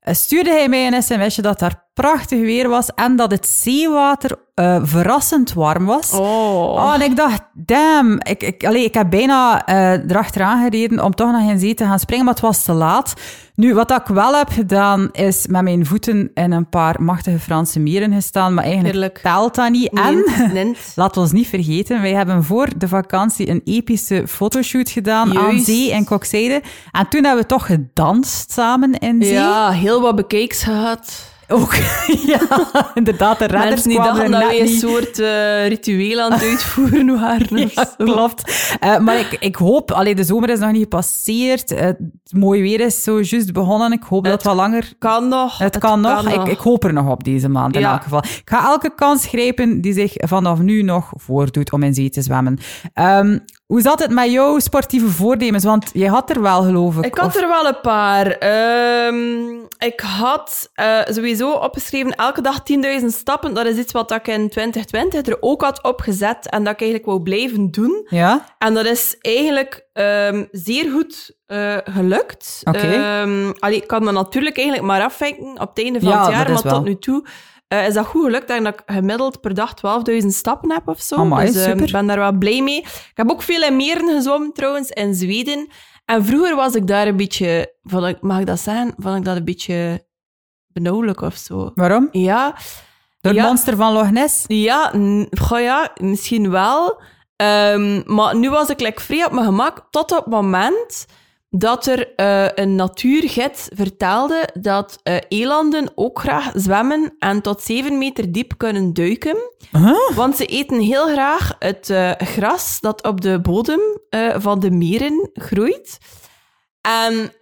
eh, stuurde hij mij een sms'je dat daar prachtig weer was en dat het zeewater eh, verrassend warm was. Oh. Oh, en ik dacht, damn. Ik, ik, allee, ik heb bijna eh erachteraan gereden om toch nog in zee te gaan springen, maar het was te laat. Nu, wat ik wel heb gedaan, is met mijn voeten in een paar machtige Franse meren gestaan, maar eigenlijk Heerlijk. telt dat niet. En... Nint. Laat ons niet vergeten, wij hebben voor de vakantie een epische fotoshoot gedaan aan zee in Kokzijde. En toen hebben we toch gedanst samen in zee. Ja, heel wat bekijks gehad. Ook, ja, inderdaad, de redders Mensen die dachten dat een soort eh, ritueel aan het uitvoeren waren. Ja, klopt. Eh, maar ik, ik hoop, allee, de zomer is nog niet gepasseerd. Eh, het mooie weer is zo juist begonnen. Ik hoop dat het wat langer Kan nog. Het, kan nog. Ik, ik hoop er nog op deze maand in elk geval. Ik ga elke kans grijpen die zich vanaf nu nog voordoet om in zee te zwemmen. Ehm, hoe zat het met jouw sportieve voornemens? Want jij had er wel, geloof ik. Ik had of- er wel een paar. Ehm, ik had eh, sowieso opgeschreven elke dag 10.000 stappen. Dat is iets wat ik in 2020 er ook had opgezet en dat ik eigenlijk wou blijven doen. Ja? En dat is eigenlijk ehm, zeer goed eh, gelukt. Oké. Ehm, ik kan me natuurlijk eigenlijk maar afvinken op het einde van Ja, het jaar, maar wel. tot nu toe eh, is dat goed gelukt. Dat ik gemiddeld per dag 12.000 stappen heb of zo. Amai, dus super. ik ben daar wel blij mee. Ik heb ook veel in meren gezwommen trouwens, in Zweden. En vroeger was ik daar een beetje, vond ik, mag ik dat zeggen, vond ik dat een beetje benauwelijk of zo. Waarom? Ja, Door het Ja. monster van Loch Ness? ja, goh ja, misschien wel. Ehm, maar nu was ik like, vrij op mijn gemak, tot op het moment dat er eh, een natuurgids vertelde dat eh, elanden ook graag zwemmen en tot 7 meter diep kunnen duiken. Huh? Want ze eten heel graag het eh, gras dat op de bodem van de meren groeit. En,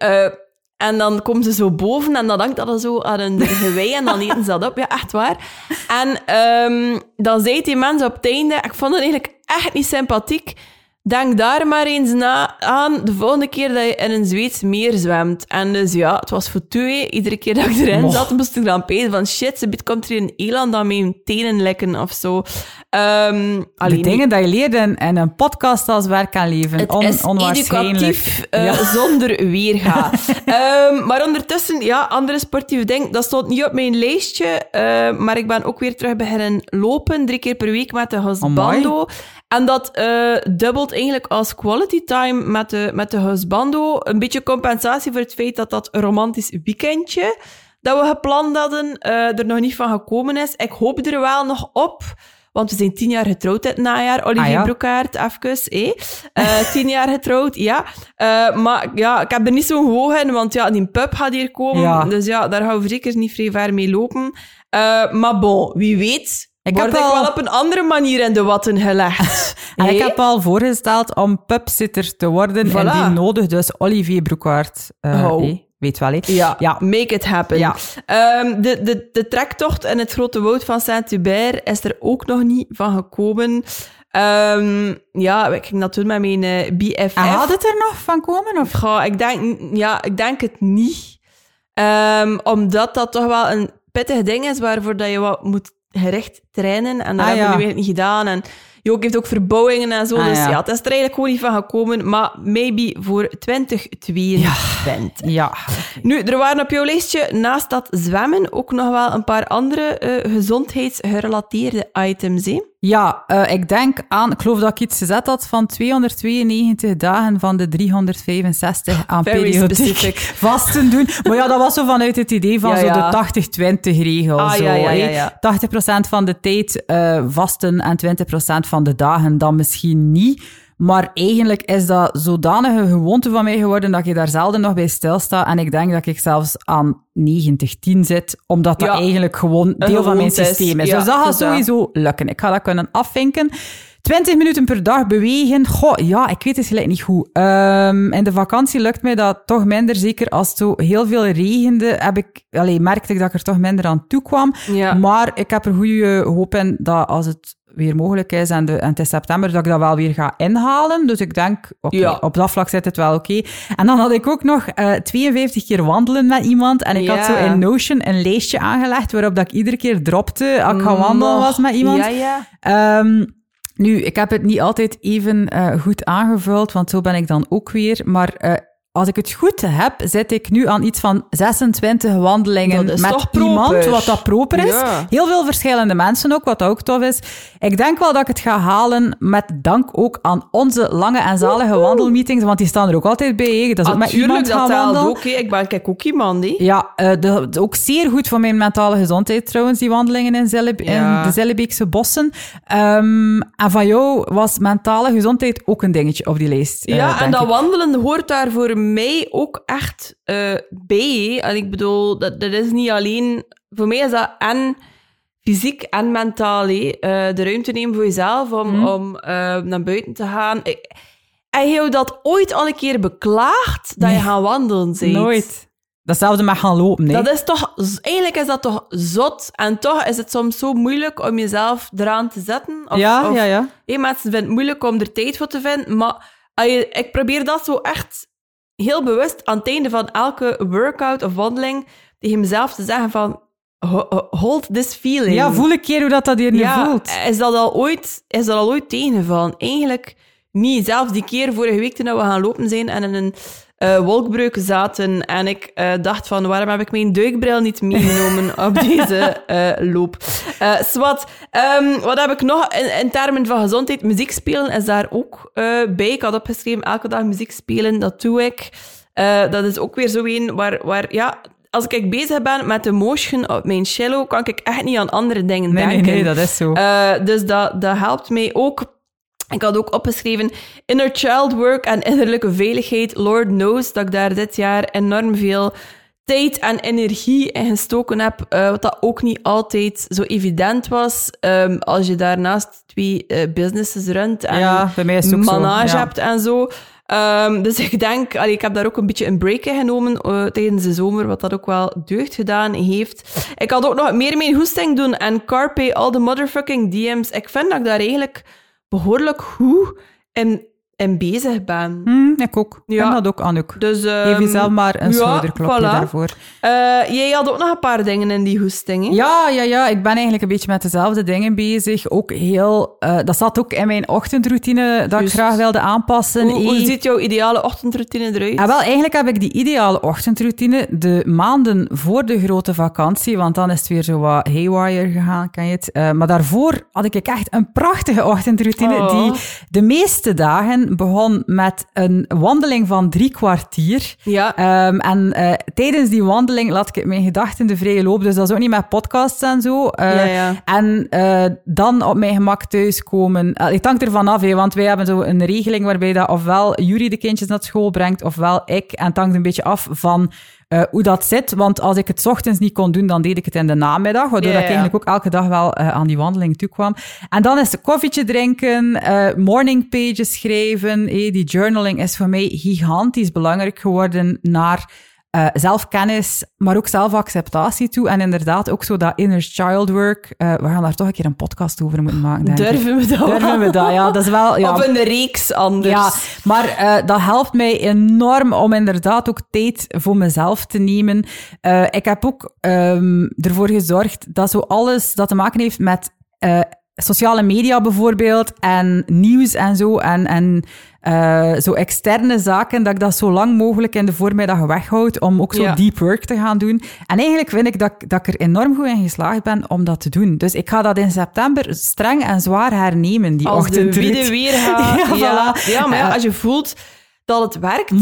en dan komen ze zo boven en dan hangt dat zo aan hun gewei en dan eten ze dat op. Ja, echt waar. En ehm, dan zei die mensen op het einde, ik vond het eigenlijk echt niet sympathiek. Denk daar maar eens na aan de volgende keer dat je in een Zweeds meer zwemt. En dus ja, het was voor twee. Iedere keer dat ik erin zat, moest ik dan pezen van shit, ze komt er een eland met hun tenen lekken of zo. Ehm De dingen dat je leerde in, in een podcast als werk aan leven. het On, is onwaarschijnlijk. educatief eh, Ja. zonder weerga. Ehm, maar ondertussen, ja, andere sportieve dingen. Dat stond niet op mijn lijstje. eh, maar ik ben ook weer terug beginnen lopen. Drie keer per week met de husbando. En dat eh, dubbelt eigenlijk als quality time met de, met de husbando. Een beetje compensatie voor het feit dat dat romantisch weekendje dat we gepland hadden, eh, er nog niet van gekomen is. Ik hoop er wel nog op. Want we zijn tien jaar getrouwd dit najaar. Olivier Ah, ja. Broekaert, even. Eh? Eh, tien jaar getrouwd, ja. Maar ja, ik heb er niet zo'n hoog in, want ja, die pub gaat hier komen. Ja. Dus ja, daar gaan we zeker niet vrij ver mee lopen. Maar bon, wie weet... Ik word heb ik al- wel op een andere manier in de watten gelegd. En ik heb al voorgesteld om pubsitter te worden. Voilà. En die nodig dus Olivier Broekaert. eh, Oh. weet wel, hè? Ja, Ja. make it happen. Ja. Ehm, de, de, de trektocht in het grote woud van Saint-Hubert is er ook nog niet van gekomen. Ehm, ja, ik ging dat doen met mijn eh, BFF. En gaat het er nog van komen? Of? Goh, ik denk, ja, ik denk het niet. Ehm, omdat dat toch wel een pittig ding is waarvoor dat je wat moet gericht trainen. En dat Ah, hebben we ja. nu eigenlijk niet gedaan. En Jook heeft ook verbouwingen en zo. Ah, dus ja. ja. het is er eigenlijk gewoon niet van gekomen. Maar maybe voor 2022. Ja. Nu, er waren op jouw lijstje naast dat zwemmen ook nog wel een paar andere eh, gezondheidsgerelateerde items. Hè? Ja, eh, ik denk aan, ik geloof dat ik iets gezet had van 292 dagen van de 365 aan Very periodiek specific. vasten doen. Maar ja, dat was zo vanuit het idee van Ja, zo ja. de 80-20 regel. Ah, zo, ja, ja, hè. ja, ja. 80% van de tijd eh, vasten en 20% van de dagen dan misschien niet. Maar eigenlijk is dat zodanige gewoonte van mij geworden dat je daar zelden nog bij stilsta. En ik denk dat ik zelfs aan 90-10 zit, omdat dat Ja. eigenlijk gewoon deel van mijn systeem is. Ja, dus dat gaat dus sowieso lukken. Ik ga dat kunnen afvinken. 20 minuten per dag bewegen. Goh, ja, ik weet het gelijk niet goed. Ehm, in de vakantie lukt mij dat toch minder. Zeker als het zo heel veel regende, heb ik, allee, merkte ik dat ik er toch minder aan toe kwam. Ja. Maar ik heb er goede hoop in dat als het weer mogelijk is en, de, en het is september, dat ik dat wel weer ga inhalen. Dus ik denk, oké, Ja. op dat vlak zit het wel oké. En dan had ik ook nog eh 52 keer wandelen met iemand. En ik had zo in Notion een lijstje aangelegd waarop dat ik iedere keer dropte als ik gaan wandelen was met iemand. Ja, ja. Ehm, nu, ik heb het niet altijd even eh, goed aangevuld, want zo ben ik dan ook weer. Maar eh, als ik het goed heb, zit ik nu aan iets van 26 wandelingen met iemand, wat dat proper is. Ja. Heel veel verschillende mensen ook, wat ook tof is. Ik denk wel dat ik het ga halen, met dank ook aan onze lange en zalige wandelmeetings, want die staan er ook altijd bij. Dat is ook met iemand gaan dat wandelen. ook. Ik ben kijk ook iemand. hè. Ja, eh, de, de- ook zeer goed voor mijn mentale gezondheid trouwens, die wandelingen in, Zelle, Ja. in de Zellebeekse bossen. Ehm, en van jou was mentale gezondheid ook een dingetje op die lijst. eh, Ja, en dat ik. wandelen hoort daar voor mij ook echt eh bij. En ik bedoel, dat, dat is niet alleen... Voor mij is dat en fysiek en mentaal. Eh, de ruimte nemen voor jezelf om, Mhm. om eh, naar buiten te gaan. En je dat ooit al een keer beklaagd dat je gaan wandelen bent? Nooit. Datzelfde met gaan lopen, nee. Dat is toch, eigenlijk is dat toch zot. En toch is het soms zo moeilijk om jezelf eraan te zetten. Of, ja, of, ja, ja. Mensen vinden het moeilijk om er tijd voor te vinden. Maar je- ik probeer dat zo echt heel bewust aan het einde van elke workout of wandeling tegen mezelf te zeggen van "Ho- ho- hold this feeling. Ja, voel een keer hoe dat, dat hier nu Ja, voelt. Is dat al ooit, is dat al ooit tegengevallen? Eigenlijk niet. Zelfs die keer vorige week toen we gaan lopen zijn en in een eh, wolkbreuk zaten en ik eh, dacht van waarom heb ik mijn duikbril niet meegenomen op deze eh, loop. Swat, ehm, wat heb ik nog in, in termen van gezondheid? Muziek spelen is daar ook bij. Ik had opgeschreven elke dag muziek spelen, dat doe ik. Dat is ook weer zo een waar, waar ja, als ik bezig ben met de motion op mijn cello, kan ik echt niet aan andere dingen Nee, nee, denken. nee, dat is zo. Dus dat, dat helpt mij ook. Ik had ook opgeschreven inner child work en innerlijke veiligheid. Lord knows dat ik daar dit jaar enorm veel tijd en energie in gestoken heb. eh, wat dat ook niet altijd zo evident was. Ehm, als je daarnaast twee eh, businesses runt en Ja, bij mij is het ook zo, manage ja. hebt en zo. Ehm, dus ik denk, allee, ik heb daar ook een beetje een break in genomen eh, tijdens de zomer, wat dat ook wel deugd gedaan heeft. Ik had ook nog meer mijn hoesting doen en carpe all the motherfucking DM's. Ik vind dat ik daar eigenlijk behoorlijk goed in, in bezig ben. Hm, ik ook. Ja. dat ook, Anouk. Dus, Geef ehm, jezelf maar een ja, schouderklopje voilà. daarvoor. Eh, jij had ook nog een paar dingen in die hoesting, hè? Ja, ja, ja. Ik ben eigenlijk een beetje met dezelfde dingen bezig. Ook heel... eh, dat zat ook in mijn ochtendroutine dat ik graag wilde aanpassen. Hoe, hoe ziet jouw ideale ochtendroutine eruit? Ah, wel, eigenlijk heb ik die ideale ochtendroutine de maanden voor de grote vakantie, want dan is het weer zo wat haywire gegaan, kan je het. Eh, maar daarvoor had ik echt een prachtige ochtendroutine Oh. die de meeste dagen begon met een wandeling van drie kwartier. Ja. Ehm, en eh, tijdens die wandeling laat ik mijn gedachten de vrije loop. Dus dat is ook niet met podcasts en zo. Eh, Ja, ja. En eh, dan op mijn gemak thuiskomen. Het hangt ervan af, hè, want wij hebben zo een regeling waarbij dat ofwel Jury de kindjes naar school brengt, ofwel ik. En het hangt een beetje af van eh, hoe dat zit. Want als ik het 's ochtends niet kon doen, dan deed ik het in de namiddag. Waardoor dat ik eigenlijk ook elke dag wel eh, aan die wandeling toe kwam. En dan is het koffietje drinken, eh, morning pages schrijven. eh, die journaling is voor mij gigantisch belangrijk geworden naar eh, zelfkennis, maar ook zelfacceptatie toe. En inderdaad ook zo dat inner child work. Eh, we gaan daar toch een keer een podcast over moeten maken, denk ik. Durven we dat Durven we dat? Ja, dat is wel... Ja, Of een reeks anders. ja, maar eh, dat helpt mij enorm om inderdaad ook tijd voor mezelf te nemen. Ik heb ook ehm, ervoor gezorgd dat zo alles dat te maken heeft met sociale media bijvoorbeeld en nieuws en zo en, en eh, zo externe zaken, dat ik dat zo lang mogelijk in de voormiddag weghoud om ook zo Ja. deep work te gaan doen. En eigenlijk vind ik dat, ik- dat ik er enorm goed in geslaagd ben om dat te doen. Dus ik ga dat in september streng en zwaar hernemen, die Als de weer gaat. Ja, ja, voilà. ja, maar ja, Eh, als je voelt dat het werkt,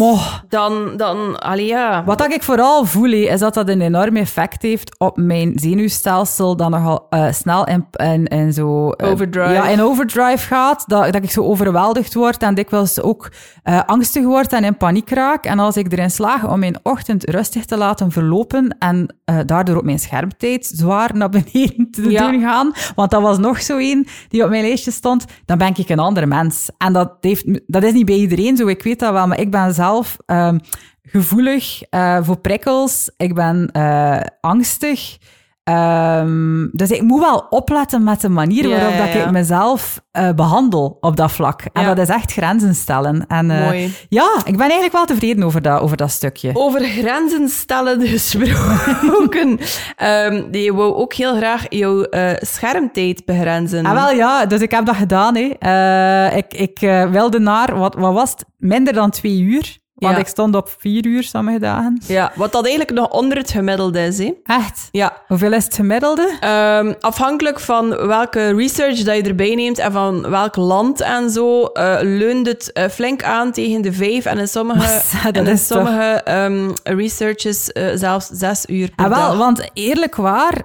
dan, dan allee, ja. Wat dat ik vooral voel, is dat dat een enorm effect heeft op mijn zenuwstelsel, dat nogal eh, snel in, in, in zo... eh, Overdrive. Ja, in overdrive gaat, dat, dat ik zo overweldigd word en dikwijls ook eh, angstig word en in paniek raak. En als ik erin slaag om mijn ochtend rustig te laten verlopen en daardoor op mijn schermtijd zwaar naar beneden te Ja. doen gaan, want dat was nog zo één die op mijn lijstje stond, dan ben ik een andere mens. En dat, heeft, dat is niet bij iedereen zo, ik weet dat maar ik ben zelf ehm, gevoelig eh, voor prikkels. Ik ben eh, angstig. Ehm, dus ik moet wel opletten met de manier Ja, waarop ja, dat ik mezelf eh, behandel op dat vlak. En dat is echt grenzen stellen. En, eh, Mooi. Ja, ik ben eigenlijk wel tevreden over dat, over dat stukje. Over grenzen stellen gesproken. Ehm je wou ook heel graag jouw eh, schermtijd begrenzen. Ah, wel ja, dus ik heb dat gedaan. Hè. Ik ik wilde naar, wat, wat was het, minder dan twee uur. Want Ja. ik stond op vier uur sommige dagen. Ja, wat dat eigenlijk nog onder het gemiddelde is. Hè? Echt? Ja. Hoeveel is het gemiddelde? Ehm, afhankelijk van welke research dat je erbij neemt en van welk land en zo, eh, leunt het eh, flink aan tegen de vijf en in sommige, Massa, dat en in sommige ehm, researches eh, zelfs zes uur per Ah, wel, dag. want eerlijk waar,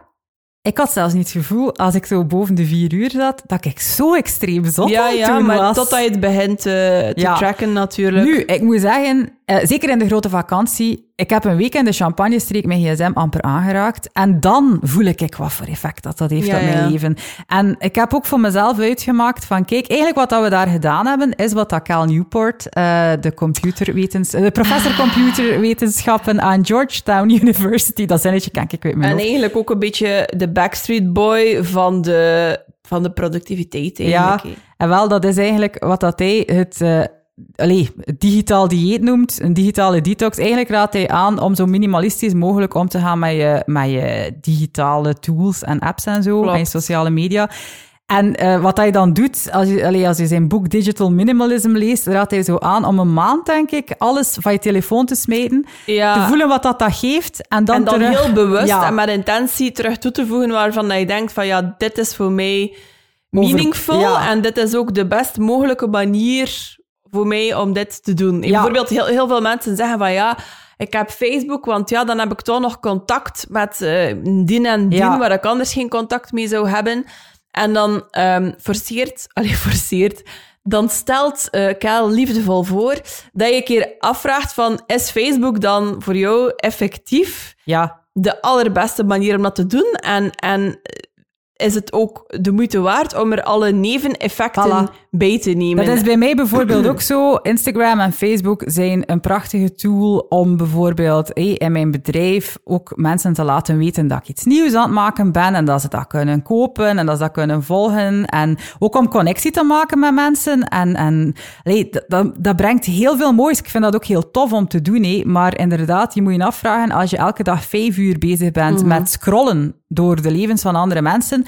ik had zelfs niet het gevoel, als ik zo boven de vier uur zat, dat ik zo extreem zot Ja, ja, maar was. totdat je het begint eh, te Ja. tracken natuurlijk. Nu, ik moet zeggen, eh, zeker in de grote vakantie, ik heb een week in de champagne-streek mijn gsm amper aangeraakt. En dan voel ik wat voor effect dat dat heeft Ja, op mijn ja. leven. En ik heb ook voor mezelf uitgemaakt van, kijk, eigenlijk wat dat we daar gedaan hebben, is wat dat Cal Newport, eh, de, computerwetens, de professor Ah. computerwetenschappen aan Georgetown University, dat zinnetje ken ik uit mijn En hoofd. eigenlijk ook een beetje de Backstreet Boy van de, van de productiviteit eigenlijk. Ja, en wel, dat is eigenlijk wat dat hij het, eh allee, digitaal dieet noemt, een digitale detox. Eigenlijk raadt hij aan om zo minimalistisch mogelijk om te gaan met je, met je digitale tools en apps en zo, Klopt. en je sociale media. En eh, wat hij dan doet, als je, allee, als je zijn boek Digital Minimalism leest, raadt hij zo aan om een maand, denk ik, alles van je telefoon te smijten, Ja. te voelen wat dat, dat geeft, en dan, en dan terug... heel bewust Ja. en met intentie terug toe te voegen waarvan je denkt van ja, dit is voor mij meaningful ja. en dit is ook de best mogelijke manier voor mij om dit te doen. Ja. Bijvoorbeeld heel, heel veel mensen zeggen van ja, ik heb Facebook, want ja, dan heb ik toch nog contact met eh die en die, Ja. waar ik anders geen contact mee zou hebben. En dan ehm forceert, allee, forceert, dan stelt eh Kel liefdevol voor dat je een keer afvraagt van, is Facebook dan voor jou effectief Ja, de allerbeste manier om dat te doen? En, en is het ook de moeite waard om er alle neveneffecten Voilà. Te nemen? Dat is bij mij bijvoorbeeld ook zo. Instagram en Facebook zijn een prachtige tool om bijvoorbeeld hey, in mijn bedrijf ook mensen te laten weten dat ik iets nieuws aan het maken ben en dat ze dat kunnen kopen en dat ze dat kunnen volgen. En ook om connectie te maken met mensen. En, en allee, dat, dat, brengt heel veel moois. Ik vind dat ook heel tof om te doen. Hé. Maar inderdaad, je moet je afvragen als je elke dag vijf uur bezig bent Mhm. met scrollen door de levens van andere mensen.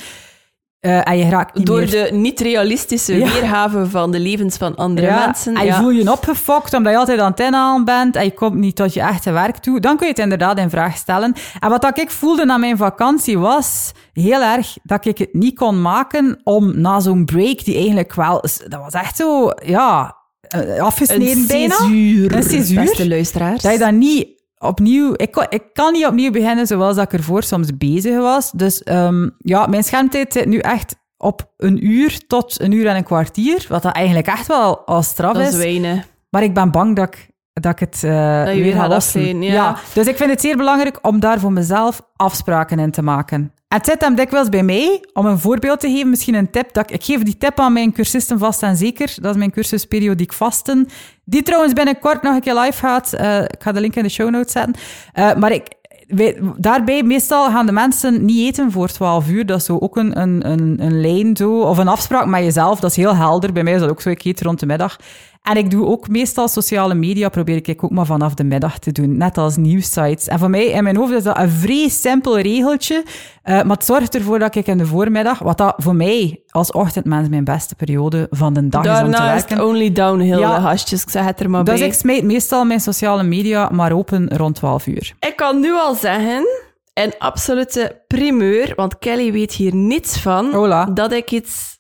Eh, en je raakt niet Door meer de niet-realistische Ja. weergave van de levens van andere mensen. En je ja. voel je opgefokt omdat je altijd aan het inhalen bent en je komt niet tot je echte werk toe. Dan kun je het inderdaad in vraag stellen. En wat dat ik voelde na mijn vakantie was heel erg dat ik het niet kon maken om na zo'n break, die eigenlijk wel... Dat was echt zo, ja, eh, afgesneden een bijna. Een beste luisteraars. Dat je dat niet opnieuw... Ik, kon- ik kan niet opnieuw beginnen zoals dat ik ervoor soms bezig was. Dus ehm, ja, mijn schermtijd zit nu echt op een uur tot een uur en een kwartier. Wat dat eigenlijk echt wel al straf dat is is. weinig. Maar ik ben bang dat ik, dat ik het eh, Dat weer ga afzien, ja. Dus ik vind het zeer belangrijk om daar voor mezelf afspraken in te maken. En het zit hem dikwijls bij mij, om een voorbeeld te geven, misschien een tip. Dat ik, ik geef die tip aan mijn cursisten vast en zeker. Dat is mijn cursus periodiek vasten. Die trouwens binnenkort nog een keer live gaat. Eh, ik ga de link in de show notes zetten. Eh, maar ik, wij- daarbij, meestal gaan de mensen niet eten voor 12 uur. Dat is zo ook een, een, een, een lijn zo, of een afspraak met jezelf. Dat is heel helder. Bij mij is dat ook zo. Ik eet rond de middag. En ik doe ook meestal sociale media, probeer ik ook maar vanaf de middag te doen. Net als nieuwsites. En voor mij, in mijn hoofd, is dat een vrij simpel regeltje. eh, maar het zorgt ervoor dat ik in de voormiddag, wat dat voor mij als ochtendmens mijn beste periode van de dag is om te Daarna is het werken. only downhill, Ja. de gastjes. Ik zeg het er maar Dus bij. ik smijt meestal mijn sociale media maar open rond 12 uur. Ik kan nu al zeggen, een absolute primeur, want Kelly weet hier niets van, Hola. dat ik iets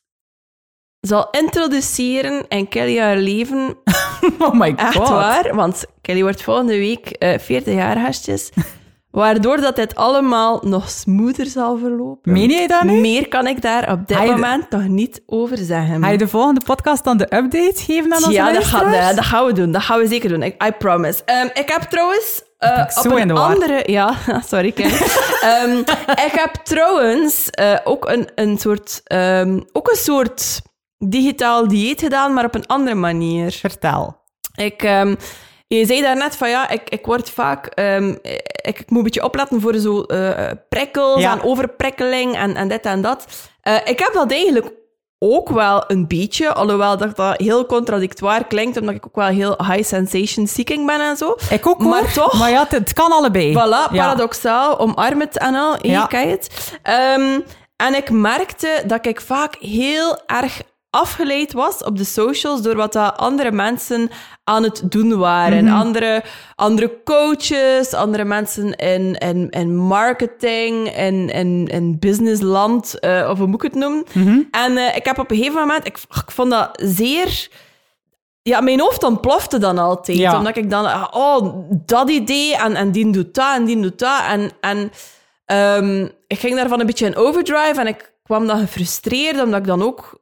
zal introduceren in Kelly haar leven. Oh my god. Echt waar, want Kelly wordt volgende week eh 40 jaar, gastjes. Waardoor dat dit allemaal nog smoother zal verlopen. Meen jij dat nu? Meer kan ik daar op dit je de- moment nog niet over zeggen. Ga je de volgende podcast dan de update geven aan onze Ja, dat, ga- dat, gaan we doen. Dat gaan we zeker doen. I promise. Ehm, ik heb trouwens ik op een andere... Ja, sorry, Ken. Ehm, ik heb trouwens eh, ook een, een soort... ehm, ook een soort digitaal dieet gedaan, maar op een andere manier. Vertel. Ik... ehm, je zei daarnet van ja, ik, ik word vaak... ehm, ik, ik moet een beetje opletten voor zo eh, prikkels Ja. en overprikkeling en, en dit en dat. Eh, ik heb dat eigenlijk ook wel een beetje, alhoewel dat, dat heel contradictoir klinkt, omdat ik ook wel heel high sensation seeking ben en zo. Ik ook Maar toch- Maar ja, het, het kan allebei. Voilà, Ja. paradoxaal, omarm het en al, ja. ken je het? Ehm, en ik merkte dat ik vaak heel erg afgeleid was op de socials door wat dat andere mensen aan het doen waren. Mhm. Andere, andere coaches, andere mensen in, in, in marketing, in, in, in businessland, eh, of hoe moet ik het noemen. Mhm. En eh, ik heb op een gegeven moment, ik, ik vond dat zeer ja, mijn hoofd ontplofte dan altijd. Ja. Omdat ik dan, ah, oh, dat idee, en, en die doet dat, en die doet dat. En, en Ehm, ik ging daarvan een beetje in overdrive en ik kwam dan gefrustreerd, omdat ik dan ook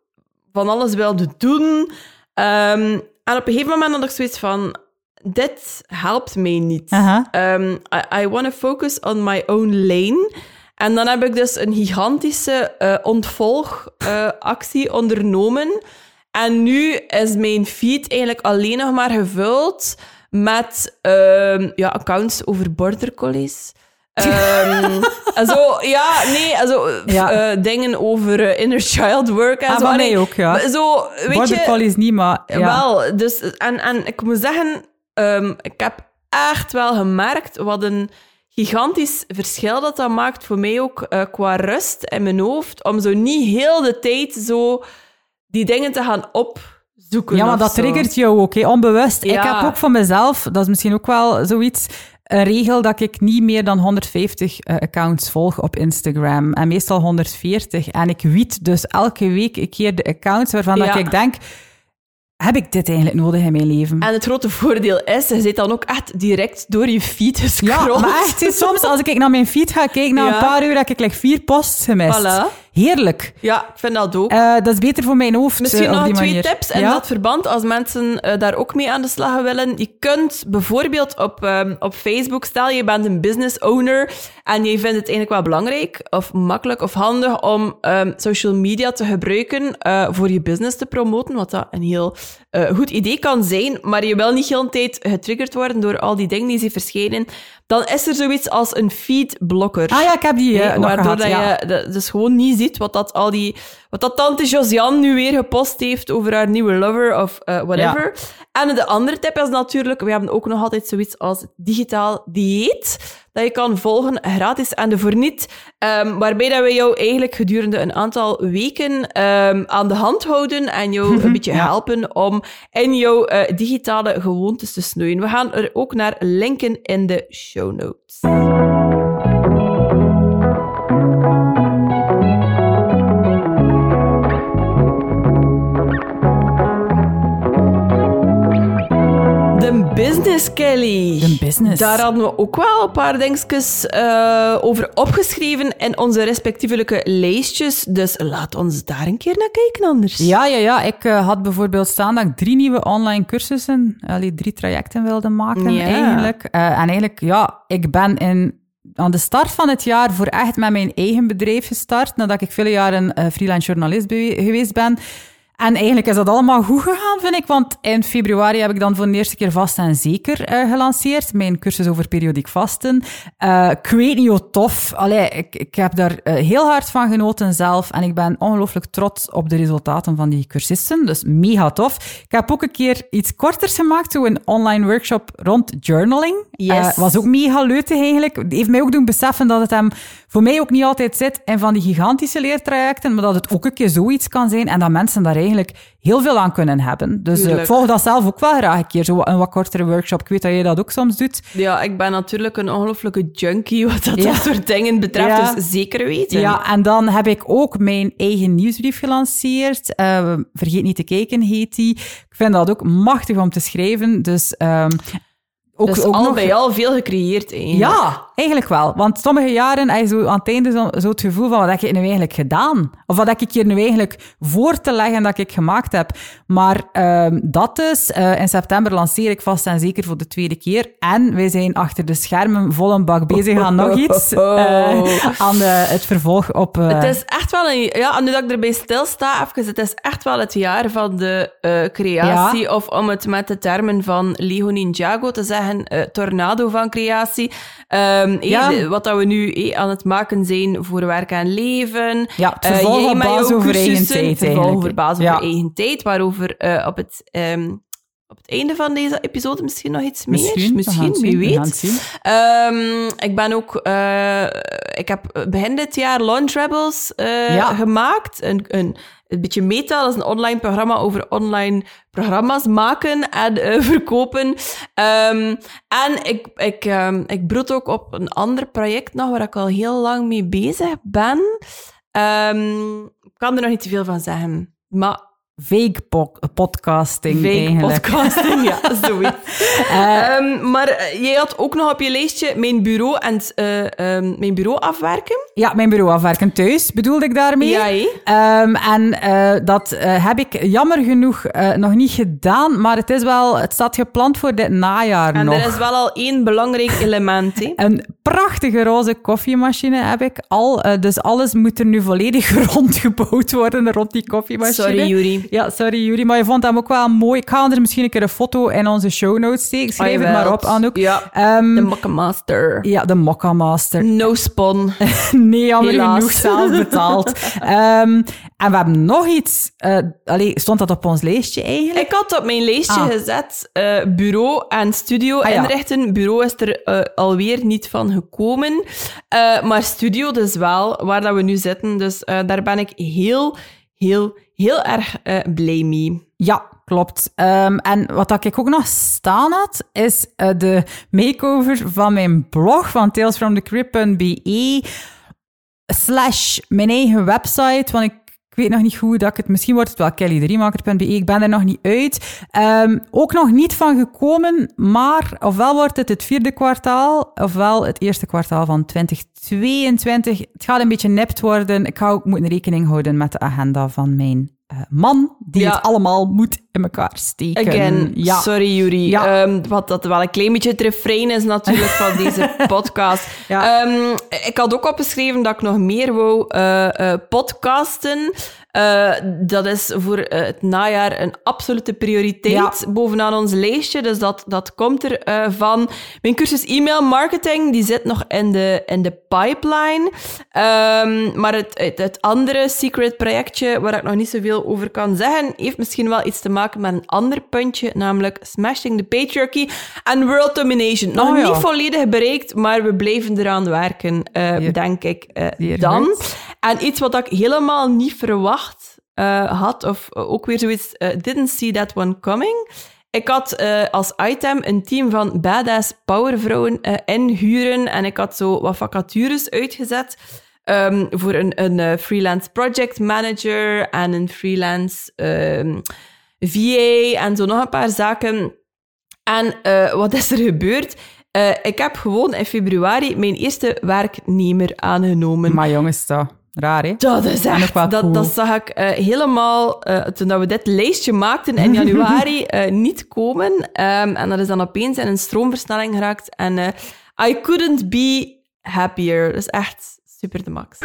van alles wilde doen. Ehm, en op een gegeven moment had ik zoiets van, dit helpt mij niet. Um, I, I want to focus on my own lane. En dan heb ik dus een gigantische eh ontvolgactie ondernomen. En nu is mijn feed eigenlijk alleen nog maar gevuld met ehm, ja, accounts over border collies. Ehm, zo, ja, nee, also, Ja. eh, dingen over eh, inner child work en Ah, zo. mij ook, ja. Zo, weet Border je, collies niet, maar ja. wel, dus, en, en ik moet zeggen, ehm, ik heb echt wel gemerkt wat een gigantisch verschil dat dat maakt voor mij ook eh, qua rust in mijn hoofd, om zo niet heel de tijd zo die dingen te gaan opzoeken. Ja, maar dat zo. triggert jou ook, hè, onbewust. Ik heb ook van mezelf, dat is misschien ook wel zoiets, een regel dat ik niet meer dan 150 eh, accounts volg op Instagram. En meestal 140. En ik wiet dus elke week een keer de accounts waarvan dat Ja. ik denk, heb ik dit eigenlijk nodig in mijn leven? En het grote voordeel is, je zit dan ook echt direct door je feed ja, gescrolld. maar echt, soms als ik naar mijn feed ga kijken, na Ja. een paar uur heb ik like, vier posts gemist. Voilà. Heerlijk. Ja, ik vind dat ook. Eh, dat is beter voor mijn hoofd Misschien eh, nog twee manier. tips in Ja? dat verband, als mensen eh, daar ook mee aan de slag willen. Je kunt bijvoorbeeld op, ehm, op Facebook, stel je bent een business owner en je vindt het eigenlijk wel belangrijk of makkelijk of handig om ehm, social media te gebruiken eh, voor je business te promoten, wat dat een heel eh, goed idee kan zijn, maar je wil niet heel de tijd getriggerd worden door al die dingen die zien verschijnen. Dan is er zoiets als een feedblokker. Ah ja, ik heb die eh, Nee, nog waardoor gehad. dat ja. je de- dus gewoon niet ziet wat dat al die wat dat tante Josiane nu weer gepost heeft over haar nieuwe lover of eh, whatever. En de andere tip is natuurlijk, we hebben ook nog altijd zoiets als digitaal dieet dat je kan volgen gratis en de voor niet, ehm, waarbij dat we jou eigenlijk gedurende een aantal weken ehm, aan de hand houden en jou een beetje ja. helpen om in jouw eh, digitale gewoontes te snoeien. We gaan er ook naar linken in de show notes. Business, Kelly. De business. Daar hadden we ook wel een paar dingetjes eh, over opgeschreven in onze respectievelijke lijstjes. Dus laat ons daar een keer naar kijken anders. Ja, ja, ja. Ik eh, had bijvoorbeeld staan dat ik drie nieuwe online cursussen, allee, drie trajecten wilde maken Ja. eigenlijk. Eh, en eigenlijk, ja, ik ben in, aan de start van het jaar voor echt met mijn eigen bedrijf gestart, nadat ik vele jaren eh, freelance journalist geweest ben. En eigenlijk is dat allemaal goed gegaan, vind ik. Want in februari heb ik dan voor de eerste keer vast en zeker eh, gelanceerd. Mijn cursus over periodiek vasten. Ik weet niet hoe tof. Allee, ik, ik heb daar eh, heel hard van genoten zelf. En ik ben ongelooflijk trots op de resultaten van die cursisten. Dus mega tof. Ik heb ook een keer iets korters gemaakt. Zo een online workshop rond journaling. Yes. Was ook mega leutig eigenlijk. Heeft mij ook doen beseffen dat het hem voor mij ook niet altijd zit in van die gigantische leertrajecten, maar dat het ook een keer zoiets kan zijn en dat mensen daar eigenlijk heel veel aan kunnen hebben. Dus eh, Tuurlijk. ik volg dat zelf ook wel graag een keer, zo een wat kortere workshop. Ik weet dat jij dat ook soms doet. Ja, ik ben natuurlijk een ongelooflijke junkie wat dat, Ja. dat soort dingen betreft. Ja. Dus zeker weten. Ja, en dan heb ik ook mijn eigen nieuwsbrief gelanceerd. Eh, Vergeet niet te kijken, heet die. Ik vind dat ook machtig om te schrijven. Dus ehm, ook, dus ook al nog... bij al veel gecreëerd eigenlijk. Ja, eigenlijk wel. Want sommige jaren heb je zo aan het einde zo, zo het gevoel van wat heb ik nu eigenlijk gedaan? Of wat heb ik hier nu eigenlijk voor te leggen dat ik gemaakt heb? Maar ehm, dat dus, eh, in september lanceer ik vast en zeker voor de tweede keer. En wij zijn achter de schermen vol een bak bezig aan nog iets. eh, aan de, het vervolg op... eh, Het is echt wel een... Ja, nu dat ik erbij stilsta, even, het is echt wel het jaar van de eh, creatie. Of om het met de termen van Leo Ninjago te zeggen, eh, tornado van creatie. Ehm, eh, Ja. wat dat we nu aan het maken zijn voor werk en leven. Ja, het vervolg jij op basis over eigen tijd over basis Ja. over eigen tijd, waarover eh, op het... ehm, op het einde van deze episode misschien nog iets meer. Misschien, het wie weet. het. Ehm, ik ben ook... eh, ik heb begin dit jaar Launch Rebels Ja. gemaakt. Een, een, een beetje meta, dat is een online programma over online programma's maken en eh, verkopen. Ehm, en ik, ik, ehm, ik broed ook op een ander project nog, waar ik al heel lang mee bezig ben. Ehm, ik kan er nog niet te veel van zeggen. Maar fake po- podcasting Fake eigenlijk. podcasting, ja, zoiets. Ehm, maar eh, jij had ook nog op je lijstje mijn bureau en eh, ehm, mijn bureau afwerken. Ja, mijn bureau afwerken thuis, bedoelde ik daarmee. Ja. Ehm, en eh, dat eh, heb ik jammer genoeg eh, nog niet gedaan, maar het, is wel, het staat gepland voor dit najaar En nog. er is wel al één belangrijk element. Een prachtige roze koffiemachine heb ik al. eh, dus alles moet er nu volledig rondgebouwd worden rond die koffiemachine. Sorry, Juri. Ja, sorry Juri, maar je vond hem ook wel mooi. Ik ga er misschien een keer een foto in onze show notes steken. Schrijf het maar op, Anouk. Ja, Ehm, de Mokka Master. ja, de Mokka Master. No spon. Nee, jammer genoeg zelf betaald. Ehm, en we hebben nog iets. allee, stond dat op ons lijstje eigenlijk? Ik had op mijn lijstje Ah. gezet eh, bureau en studio Ah, ja. inrichten. Bureau is er alweer niet van gekomen. Eh, maar studio dus wel, waar dat we nu zitten. Dus eh, daar ben ik heel, heel, heel erg eh, blij mee. Ja, klopt. Ehm, en wat ik ook nog staan had, is de makeover van mijn blog van talesfromthecrypt.be slash mijn eigen website, want ik, ik weet nog niet hoe dat ik het... Misschien wordt het wel kelly3maker.be, ik ben er nog niet uit. Ehm, ook nog niet van gekomen, maar ofwel wordt het het vierde kwartaal, ofwel het eerste kwartaal van 2022. Het gaat een beetje nipt worden. Ik ga ook moeten rekening houden met de agenda van mijn eh, man, die Ja. het allemaal moet in elkaar steken. Again, ja. sorry Juri. Ja. Ehm, wat dat wel een klein beetje het refrein is natuurlijk van deze podcast. Ja. Ehm, ik had ook opgeschreven dat ik nog meer wou eh, eh, podcasten. Eh, dat is voor het najaar een absolute prioriteit bovenaan ons lijstje. Dus dat, dat komt er van. Mijn cursus e-mail marketing die zit nog in de, in de pipeline. Ehm, maar het, het, het andere secret projectje, waar ik nog niet zoveel over kan zeggen, heeft misschien wel iets te maken met een ander puntje, namelijk Smashing the Patriarchy en World Domination. Nog Oh ja. niet volledig bereikt, maar we blijven eraan werken, eh, Hier. denk ik eh, Hier dan. En iets wat ik helemaal niet verwacht eh, had, of ook weer zoiets, didn't see that one coming. Ik had als item een team van badass powervrouwen eh, inhuren en ik had zo wat vacatures uitgezet ehm, voor een, een freelance project manager en een freelance ehm, VA en zo nog een paar zaken. En eh, wat is er gebeurd? Eh, ik heb gewoon in februari mijn eerste werknemer aangenomen. Maar jongens, dat raar, hè? Dat is echt, dat, cool. dat zag ik eh, helemaal, toen we dit lijstje maakten in januari, niet komen. Ehm, en dat is dan opeens in een stroomversnelling geraakt. En I couldn't be happier. Dat is echt super de max.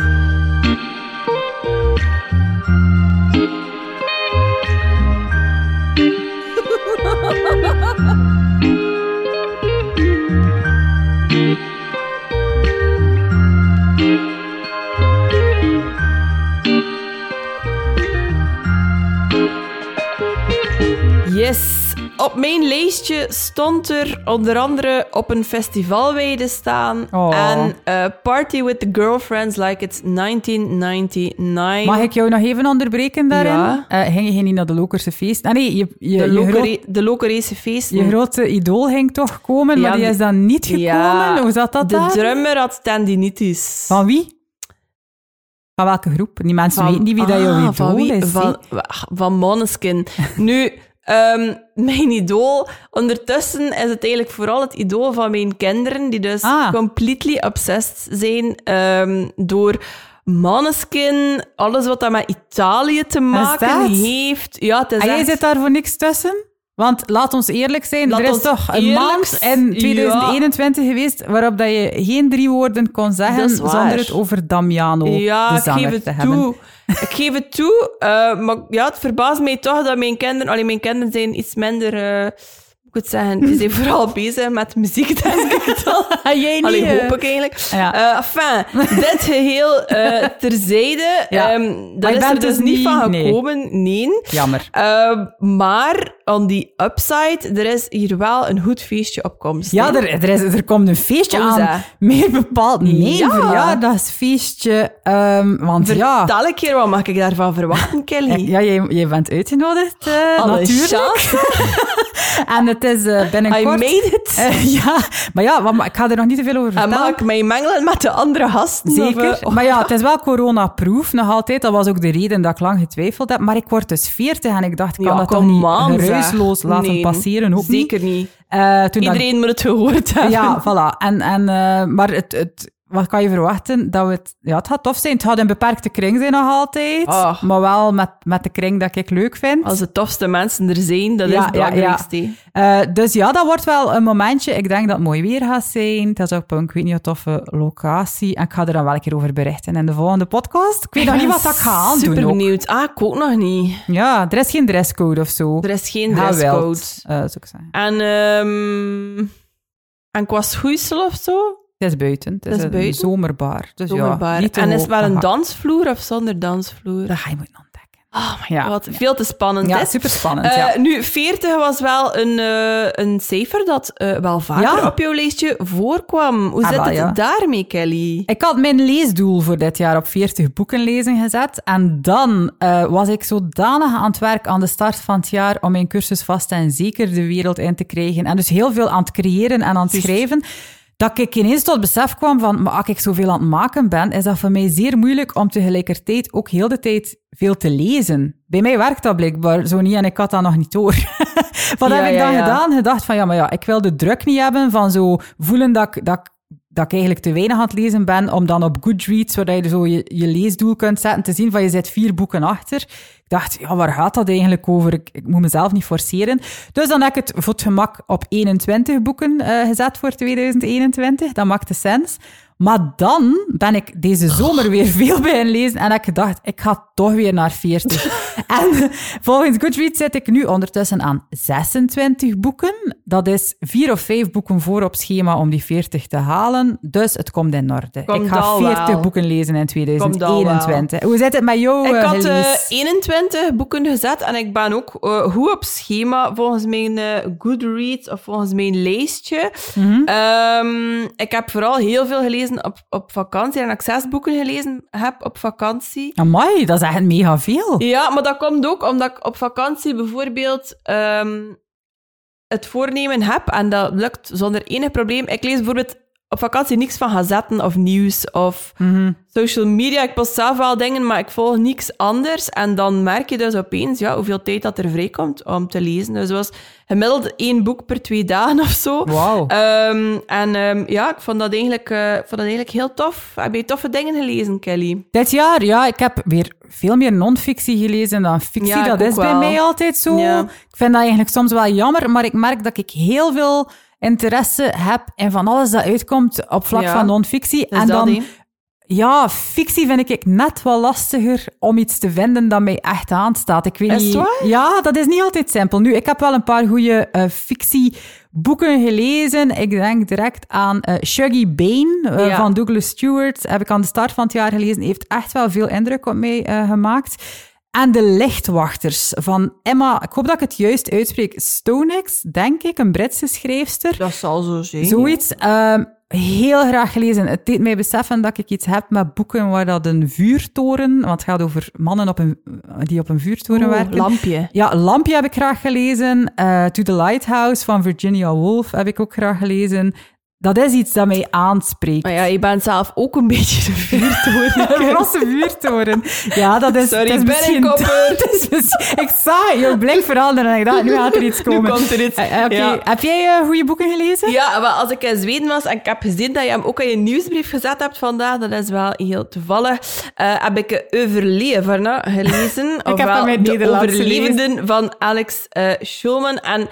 Yes. Op mijn lijstje stond er onder andere op een festivalweide staan Oh. en eh, Party with the Girlfriends like it's 1999. Mag ik jou nog even onderbreken daarin? Ja. Eh, ging je niet naar de Lokerse feest? Ah, nee, je, je, de, Lokere, groot- de Lokerese feesten. je grote idool ging toch komen, Ja, maar die is dan niet gekomen. Ja, Hoe zat dat De drummer had tendinitis. Van wie? Van welke groep? Die mensen weten niet wie dat jouw Ah, idool van wie? is. Van, van Måneskin. nu, ehm, mijn idool... Ondertussen is het eigenlijk vooral het idool van mijn kinderen, die dus Ah. completely obsessed zijn ehm, door... Måneskin, alles wat dat met Italië te maken heeft. Ja, het is En jij echt- zit daar voor niks tussen? Want laat ons eerlijk zijn, Laat er is toch een maand zijn, in 2021 geweest waarop dat je geen drie woorden kon zeggen zonder het over Damiano, Ja, de ik geef het te hebben. toe. ik geef het toe, eh, maar ja, het verbaast mij toch dat mijn kinderen... Allee, mijn kinderen zijn iets minder... hoe moet ik het zeggen? Die zijn vooral bezig met muziek, denk ik dan. jij niet? Allee, eh? hoop ik eigenlijk. Ja. Enfin, dit geheel eh, terzijde. Ja. Ehm, Maar dat is er dus dus niet van gekomen, nee. Jammer. Maar on the upside, er is hier wel een goed feestje op komst. Ja, er, er, is, er komt een feestje is aan. Meer bepaald. Nee, Ja. verjaardagsfeestje. ehm, want ja... Vertel een keer, wat mag ik daarvan verwachten, Kelly? Ja, jij, jij bent uitgenodigd, eh, natuurlijk. En het is eh, I binnenkort... made it. Eh, ja, maar ja, wat- ik ga er nog niet te veel over en vertellen. mag ik mij mengelen met de andere gasten? Zeker. Of, eh, Maar ja, het is wel corona-proof nog altijd. Dat was ook de reden dat ik lang getwijfeld heb. Maar ik word dus 40 en ik dacht, ik kan ja, dat toch niet zeg. geruisloos laten Nee, passeren. Ook Zeker niet. niet. Eh, toen dat- Iedereen moet het gehoord hebben. Ja, voilà. En, en, eh, maar het, het, wat kan je verwachten? Dat we het, ja, het gaat tof zijn. Het gaat in beperkte kring zijn nog altijd. Ah. Maar wel met, met de kring dat ik leuk vind. Als de tofste mensen er zijn, dat Ja, is het ja, ja. belangrijkste. Eh, dus ja, dat wordt wel een momentje. Ik denk dat het mooi weer gaat zijn. Het is op een, ik weet niet, wat toffe locatie. En ik ga er dan wel een keer over berichten in de volgende podcast. Ik weet nog niet wat dat ik ga aandoen. Super ook. benieuwd. Ah, ik ook nog niet. Ja, er is geen dresscode of zo. Er is geen Ga dresscode. eh, zou ik zeggen. En, ehm en qua schoeisel of zo? Het is buiten. Het is, Het is een buiten? zomerbar. Dus Zomerbar. ja, niet en is het wel een dansvloer of zonder dansvloer? Dat ga je moeten ontdekken. Oh my Ja. god, veel te spannend. Ja, super spannend. Eh, ja. Nu, 40 was wel een, eh, een cijfer dat eh, wel vaker op jouw lijstje voorkwam. Hoe Ah, zit wel, het daarmee, Kelly? Ik had mijn leesdoel voor dit jaar op 40 boeken lezen gezet. En dan eh, was ik zodanig aan het werk aan de start van het jaar om mijn cursus vast en zeker de wereld in te krijgen. En dus heel veel aan het creëren en aan het schrijven. Dat ik ineens tot besef kwam van, maar als ik zoveel aan het maken ben, is dat voor mij zeer moeilijk om tegelijkertijd ook heel de tijd veel te lezen. Bij mij werkt dat blijkbaar zo niet en ik had dat nog niet door. Wat Ja, heb ik ja, dan ja. gedaan? Gedacht van, ja, maar ja, ik wil de druk niet hebben van zo voelen dat ik, dat ik dat ik eigenlijk te weinig aan het lezen ben, om dan op Goodreads, waar je zo je, leesdoel kunt zetten, te zien van je zit vier boeken achter. Ik dacht, ja, waar gaat dat eigenlijk over? Ik, ik moet mezelf niet forceren. Dus dan heb ik het voor het gemak op 21 boeken eh, gezet voor 2021. Dat maakte sens. Maar dan ben ik deze zomer weer veel bij lezen en heb ik gedacht, ik ga toch weer naar 40. en volgens Goodreads zit ik nu ondertussen aan 26 boeken. Dat is vier of vijf boeken voor op schema om die 40 te halen. Dus het komt in orde. Komt ik ga al 40 wel. boeken lezen in Komt al 2021. Hoe zit het met jou, Ik eh, had eh, Elise? 21 boeken gezet en ik ben ook eh, goed op schema volgens mijn eh, Goodreads of volgens mijn lijstje. Mhm. Ehm, ik heb vooral heel veel gelezen op, op vakantie en dat ik zes boeken gelezen heb op vakantie. Amai, dat is echt mega veel. Ja, maar dat komt ook omdat ik op vakantie bijvoorbeeld ehm, het voornemen heb en dat lukt zonder enig probleem. Ik lees bijvoorbeeld op vakantie niks van gazetten of nieuws of Mhm. social media. Ik post zelf wel dingen, maar ik volg niks anders. En dan merk je dus opeens ja, hoeveel tijd dat er vrijkomt om te lezen. Dus het was gemiddeld één boek per twee dagen of zo. Wauw. Ehm, en ehm, ja, ik vond dat, eigenlijk, eh, vond dat eigenlijk heel tof. Heb je toffe dingen gelezen, Kelly? Dit jaar, ja, ik heb weer veel meer non-fictie gelezen dan fictie. Ja, dat is bij mij altijd zo. Ja. Ik vind dat eigenlijk soms wel jammer, maar ik merk dat ik heel veel interesse heb in van alles dat uitkomt op vlak Ja. van non-fictie. En dan, ja, fictie vind ik net wel lastiger om iets te vinden dat mij echt aanstaat. Ik weet Is niet. waar? Ja, dat is niet altijd simpel. Nu, ik heb wel een paar goede eh fictieboeken gelezen. Ik denk direct aan eh, Shuggy Bane eh, Ja. van Douglas Stewart. Heb ik aan de start van het jaar gelezen. Heeft echt wel veel indruk op mij gemaakt. En De Lichtwachters van Emma, ik hoop dat ik het juist uitspreek, Stonex, denk ik, een Britse schrijfster. Dat zal zo zijn. Zoiets. Ehm, heel graag gelezen. Het deed mij beseffen dat ik iets heb met boeken waar dat een vuurtoren, want het gaat over mannen op een, die op een vuurtoren Oeh, werken. lampje. Ja, Lampje heb ik graag gelezen. Eh, to the Lighthouse van Virginia Woolf heb ik ook graag gelezen. Dat is iets dat mij aanspreekt. Maar ja, je bent zelf ook een beetje de vuurtoren. Een rosse vuurtoren. Ja, dat is, Sorry, het is misschien... is misschien- ik zag je blik veranderen en ik dacht, nu gaat er iets Nu komen. komt er iets. Eh, eh. Ja. Heb jij eh, goede boeken gelezen? Ja, maar als ik in Zweden was en ik heb gezien dat je hem ook in je nieuwsbrief gezet hebt vandaag, dat is wel heel toevallig, heb ik Overleverne gelezen. heb ofwel hem in het De Overlevenden van Alex Schulman. En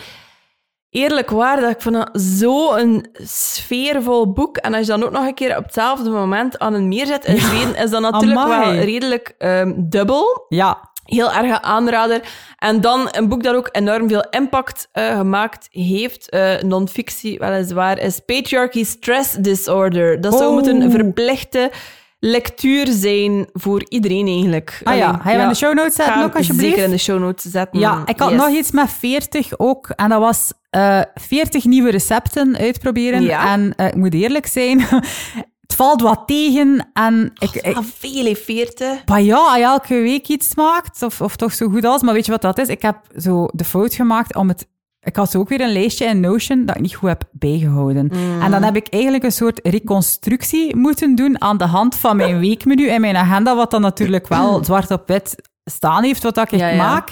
eerlijk waar, dat ik vond dat zo'n sfeervol boek. En als je dan ook nog een keer op hetzelfde moment aan een meer zit in Zweden, is dat natuurlijk amai. wel redelijk ehm, dubbel. Ja. Heel erg aanrader. En dan een boek dat ook enorm veel impact eh, gemaakt heeft, eh non-fictie weliswaar, is Patriarchy Stress Disorder. Dat zou Oh. moeten verplichte lectuur zijn voor iedereen eigenlijk. Ah ja, ga je in de show notes zetten ook, alsjeblieft? Zeker in de show notes zetten. Ja, ik had Yes. nog iets met 40 ook. En dat was eh 40 nieuwe recepten uitproberen. Ja. En eh, ik moet eerlijk zijn, het valt wat tegen. En ik, ik, Ah, veel, hè, 40. maar ja, als je elke week iets maakt, of, of toch zo goed als. Maar weet je wat dat is? Ik heb zo de fout gemaakt om het... Ik had ook weer een lijstje in Notion dat ik niet goed heb bijgehouden. En dan heb ik eigenlijk een soort reconstructie moeten doen aan de hand van mijn weekmenu in mijn agenda, wat dan natuurlijk wel zwart op wit staan heeft, wat dat ik Ja, ja. maak.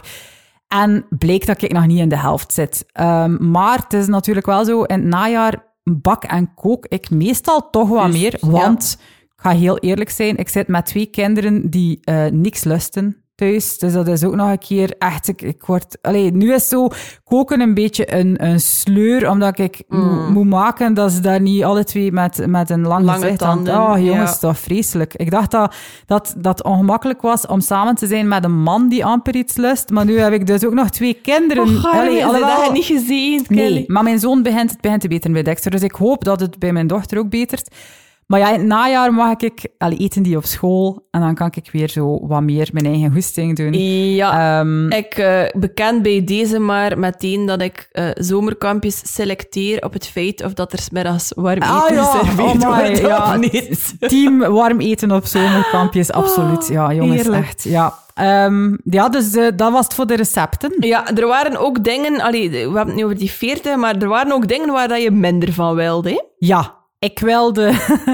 En bleek dat ik nog niet in de helft zit. Ehm, maar het is natuurlijk wel zo, in het najaar bak en kook ik meestal toch wat Juist, meer. ja. Want, ik ga heel eerlijk zijn, ik zit met twee kinderen die eh, niks lusten thuis. Dus dat is ook nog een keer echt... Ik, ik word... Allee, nu is zo koken een beetje een, een sleur, omdat ik mo- moet maken dat ze daar niet alle twee met, met een lang Mm. Lange gezicht aan... tanden, Oh, jongens, ja. dat is vreselijk. Ik dacht dat, dat dat ongemakkelijk was om samen te zijn met een man die amper iets lust. Maar nu heb ik dus ook nog twee kinderen. Oh, Allee, dat je niet gezien, Kelly? Nee, maar mijn zoon begint, het begint te beteren bij Dexter. Dus ik hoop dat het bij mijn dochter ook betert. Maar ja, in het najaar mag ik allee, eten die op school. En dan kan ik weer zo wat meer mijn eigen goesting doen. Ja, Ehm, ik eh, beken bij deze maar meteen dat ik eh, zomerkampjes selecteer op het feit of dat er 's middags warm eten Ah, ja, geserveerd amai, wordt ja. of niet. team warm eten op zomerkampjes, absoluut. Ja, jongens, heerlijk. echt. Ja, Ehm, ja dus eh, dat was het voor de recepten. Ja, er waren ook dingen... Allee, we hebben het nu over die 40, maar er waren ook dingen waar dat je minder van wilde. hè? Ja, ik wilde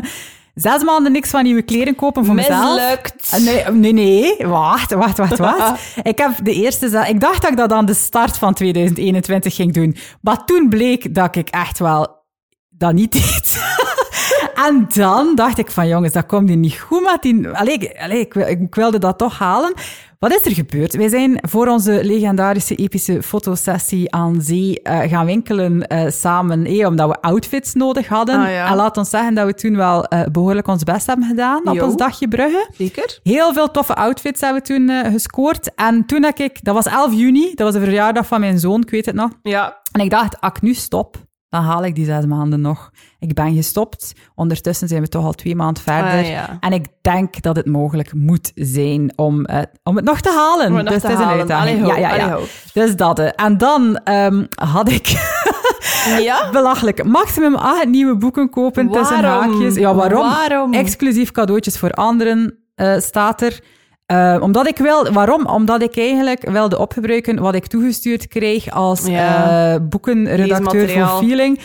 zes maanden niks van nieuwe kleren kopen voor mezelf. Mislukt. Eh, Nee, nee, nee, wacht, wacht, wacht, wacht. ik heb de eerste... Ik dacht dat ik dat aan de start van 2021 ging doen. Maar toen bleek dat ik echt wel dat niet deed. en dan dacht ik van, jongens, dat komt hier niet goed met die... Allee, ik, allee, ik, wil- ik wilde dat toch halen. Wat is er gebeurd? Wij zijn voor onze legendarische epische fotosessie aan zee eh, gaan winkelen eh, samen, eh, omdat we outfits nodig hadden. Ah, ja. En laat ons zeggen dat we toen wel eh, behoorlijk ons best hebben gedaan op Jo. ons dagje Brugge. Zeker? Heel veel toffe outfits hebben we toen gescoord. En toen heb ik, dat was 11 juni, dat was de verjaardag van mijn zoon, ik weet het nog. Ja. En ik dacht, ik nu stop, dan haal ik die zes maanden nog. Ik ben gestopt. Ondertussen zijn we toch al twee maanden verder. Ah, ja. En ik denk dat het mogelijk moet zijn om, om het nog te halen. Om het nog dus te het is een uitdaging. Allee, ja, ja, allee. Dus dat. eh. En dan ehm, had ik Ja? belachelijk maximum acht nieuwe boeken kopen tussen haakjes. Ja, waarom? Waarom? Exclusief cadeautjes voor anderen eh, staat er. Eh, omdat ik wil, waarom? Omdat ik eigenlijk wilde opgebruiken wat ik toegestuurd kreeg als Ja. eh, boekenredacteur voor. Feeling.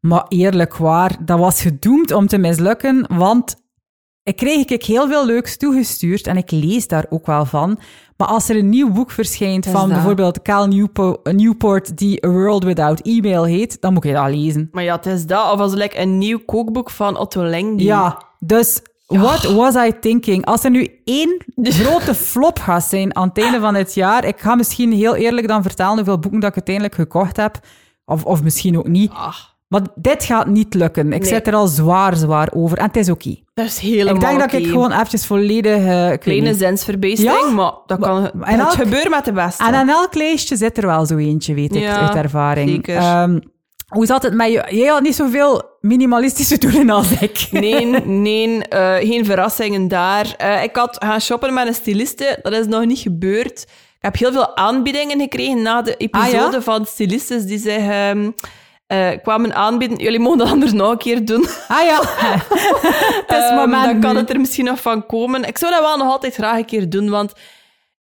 Maar eerlijk waar, dat was gedoemd om te mislukken, want ik kreeg ik heel veel leuks toegestuurd en ik lees daar ook wel van. Maar als er een nieuw boek verschijnt van dat. bijvoorbeeld Cal Newpo- Newport die A World Without Email heet, dan moet je dat lezen. Maar ja, het is dat. Of als like, een nieuw kookboek van Otto Leng. die- Ja, dus what was I thinking? Als er nu één grote flop gaat zijn aan het einde van het jaar, ik ga misschien heel eerlijk dan vertellen hoeveel boeken dat ik uiteindelijk gekocht heb, of, of misschien ook niet. Ach, Maar dit gaat niet lukken. Ik Nee. zit er al zwaar, zwaar over. En het is oké. dat is helemaal Ik denk dat ik gewoon eventjes volledig... weet Kleine Ja? maar dat kan en het elk- gebeurt met de beste. En aan elk lijstje zit er wel zo eentje, weet ik, Ja, uit ervaring. zeker. Ehm, hoe zat het met je? Jij had niet zoveel minimalistische doelen als ik. Nee, nee, eh, geen verrassingen daar. Eh, ik had gaan shoppen met een styliste. Dat is nog niet gebeurd. Ik heb heel veel aanbiedingen gekregen na de episode Ah, ja? van stylistes die zich ehm, eh, kwamen aanbieden. Jullie mogen dat anders nog een keer doen. Ah ja, het is Ehm, moment dan kan het er misschien nog van komen. Ik zou dat wel nog altijd graag een keer doen, want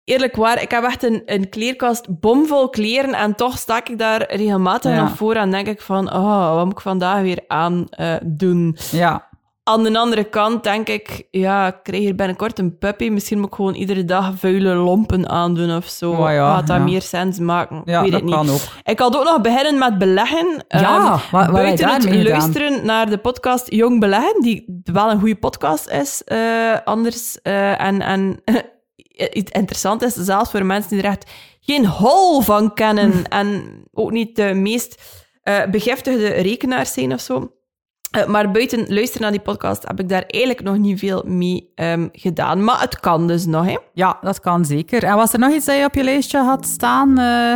eerlijk waar, ik heb echt een, een kleerkast bomvol kleren en toch sta ik daar regelmatig Ja. nog voor en denk ik van, oh, wat moet ik vandaag weer aan eh, doen? Ja. Aan de andere kant denk ik, ja, ik krijg hier binnenkort een puppy. Misschien moet ik gewoon iedere dag vuile lompen aandoen of zo. Oh ja, Gaat dat ja. meer sens maken? Ja, ik weet dat het niet. kan ook. Ik had ook nog beginnen met beleggen. Ja, Ehm, wat- buiten het gedaan? luisteren naar de podcast Jong Beleggen, die wel een goede podcast is, eh, anders. eh, en en iets interessant is, zelfs voor mensen die er echt geen hol van kennen en ook niet de meest eh, begiftigde rekenaars zijn of zo. Eh, maar buiten luisteren naar die podcast heb ik daar eigenlijk nog niet veel mee ehm, gedaan. Maar het kan dus nog, hè. ja, dat kan zeker. En was er nog iets dat je op je lijstje had staan eh,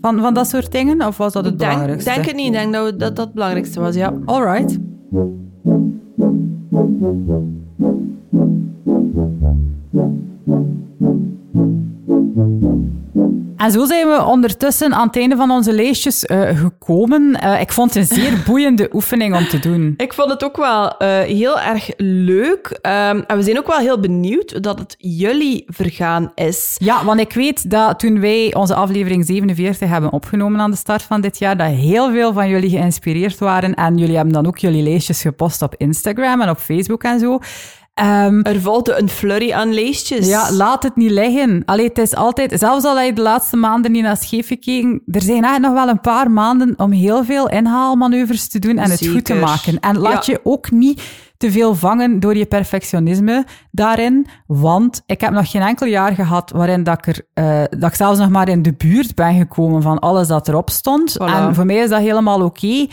van, van dat soort dingen? Of was dat het Ik denk, belangrijkste? denk het niet. Ik denk dat dat het belangrijkste was, ja. All right. En zo zijn we ondertussen aan het einde van onze lijstjes uh, gekomen. Uh, ik vond het een zeer boeiende oefening om te doen. Ik vond het ook wel uh, heel erg leuk. Um, en we zijn ook wel heel benieuwd dat het jullie vergaan is. Ja, want ik weet dat toen wij onze aflevering 47 hebben opgenomen aan de start van dit jaar, dat heel veel van jullie geïnspireerd waren. En jullie hebben dan ook jullie lijstjes gepost op Instagram en op Facebook en zo. Um, er volgde een flurry aan leestjes. Ja, laat het niet liggen. Allee, het is altijd, zelfs al heb je de laatste maanden niet naar scheef gekeken, er zijn eigenlijk nog wel een paar maanden om heel veel inhaalmanoeuvres te doen en het goed te maken. En laat je ook niet te veel vangen door je perfectionisme daarin. Want ik heb nog geen enkel jaar gehad waarin dat ik, er, uh, dat ik zelfs nog maar in de buurt ben gekomen van alles dat erop stond. En voor mij is dat helemaal oké.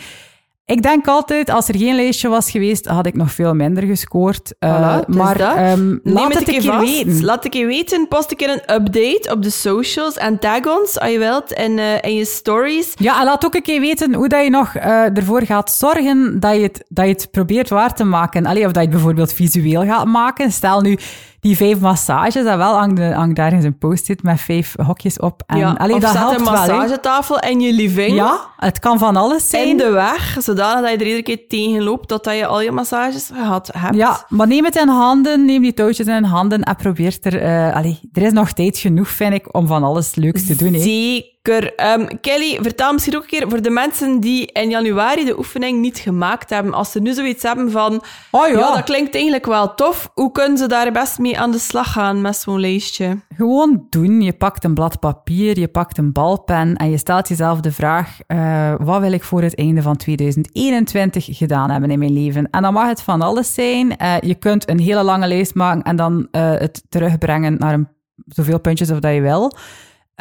Ik denk altijd, als er geen lijstje was geweest, had ik nog veel minder gescoord. Uh, maar um, laat het, een keer weten. Laat ik je weten. Post een keer een update op de socials en tag ons, als je wilt, in, uh, in je stories. Ja, en laat ook een keer weten hoe dat je nog uh, ervoor gaat zorgen dat je, het, dat je het probeert waar te maken. Allee, of dat je het bijvoorbeeld visueel gaat maken. Stel nu, die vijf massages, dat wel hangt, daar in een post-it met vijf hokjes op. En, ja, allee, dat helpt een massagetafel in je living. Ja, het kan van alles zijn. In de weg, zodanig dat je er iedere keer tegen loopt, dat je al je massages gehad hebt. Ja, maar neem het in handen, neem die touwtjes in handen en probeer er... Uh, allee, er is nog tijd genoeg, vind ik, om van alles leuks te doen. Zeker. Um, Kelly, vertel misschien ook een keer voor de mensen die in januari de oefening niet gemaakt hebben. Als ze nu zoiets hebben van, oh ja. dat klinkt eigenlijk wel tof. Hoe kunnen ze daar best mee aan de slag gaan met zo'n lijstje? Gewoon doen. Je pakt een blad papier, je pakt een balpen en je stelt jezelf de vraag, uh, wat wil ik voor het einde van 2021 gedaan hebben in mijn leven? En dan mag het van alles zijn. Uh, je kunt een hele lange lijst maken en dan uh, het terugbrengen naar een, zoveel puntjes of dat je wil.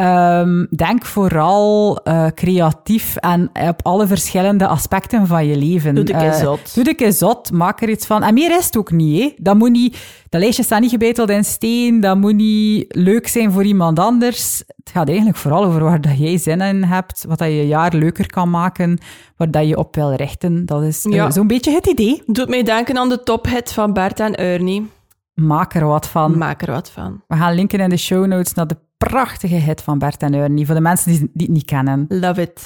Um, denk vooral uh, creatief en op alle verschillende aspecten van je leven. Doe de uh, zot. Doe de zot, maak er iets van. En meer is het ook niet, hè. Dat moet niet... Dat lijstje staat niet gebeiteld in steen, dat moet niet leuk zijn voor iemand anders. Het gaat eigenlijk vooral over waar dat jij zin in hebt, wat dat je jaar leuker kan maken, waar dat je op wil richten. Dat is uh, zo'n beetje het idee. Doet mij denken aan de tophit van Bert en Ernie. Maak er wat van. Maak er wat van. We gaan linken in de show notes naar de prachtige hit van Bert en Ernie. Voor de mensen die, het niet kennen. Love it.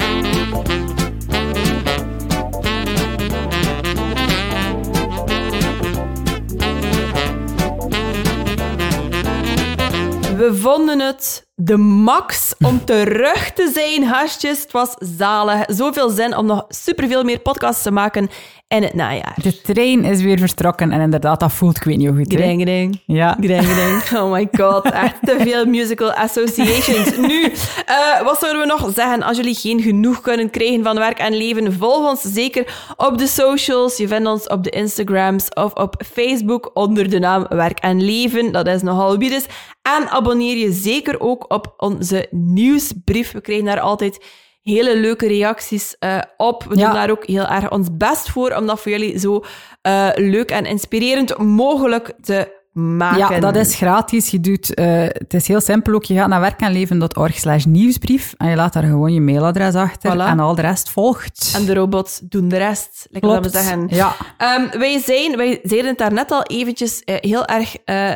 We vonden het de max om terug te zijn, gastjes. Het was zalig. Zoveel zin om nog superveel meer podcasts te maken in het najaar. De trein is weer vertrokken en inderdaad, dat voelt ik weet niet hoe goed. Gring, Ja. Gring, Oh my god, echt te veel musical associations. Nu, uh, wat zouden we nog zeggen? Als jullie geen genoeg kunnen krijgen van werk en leven, volg ons zeker op de socials. Je vindt ons op de Instagrams of op Facebook onder de naam Werk en Leven. Dat is nogal wie dus. En abonneer je zeker ook op onze nieuwsbrief. We krijgen daar altijd hele leuke reacties uh, op. We doen daar ook heel erg ons best voor om dat voor jullie zo uh, leuk en inspirerend mogelijk te maken. Ja, dat is gratis. Je doet, uh, het is heel simpel ook. Je gaat naar werkenleven.org slash nieuwsbrief en je laat daar gewoon je mailadres achter en al de rest volgt. En de robots doen de rest, lekker we zeggen. Ja. Um, wij, zijn, wij zeiden het daarnet al eventjes uh, heel erg uh,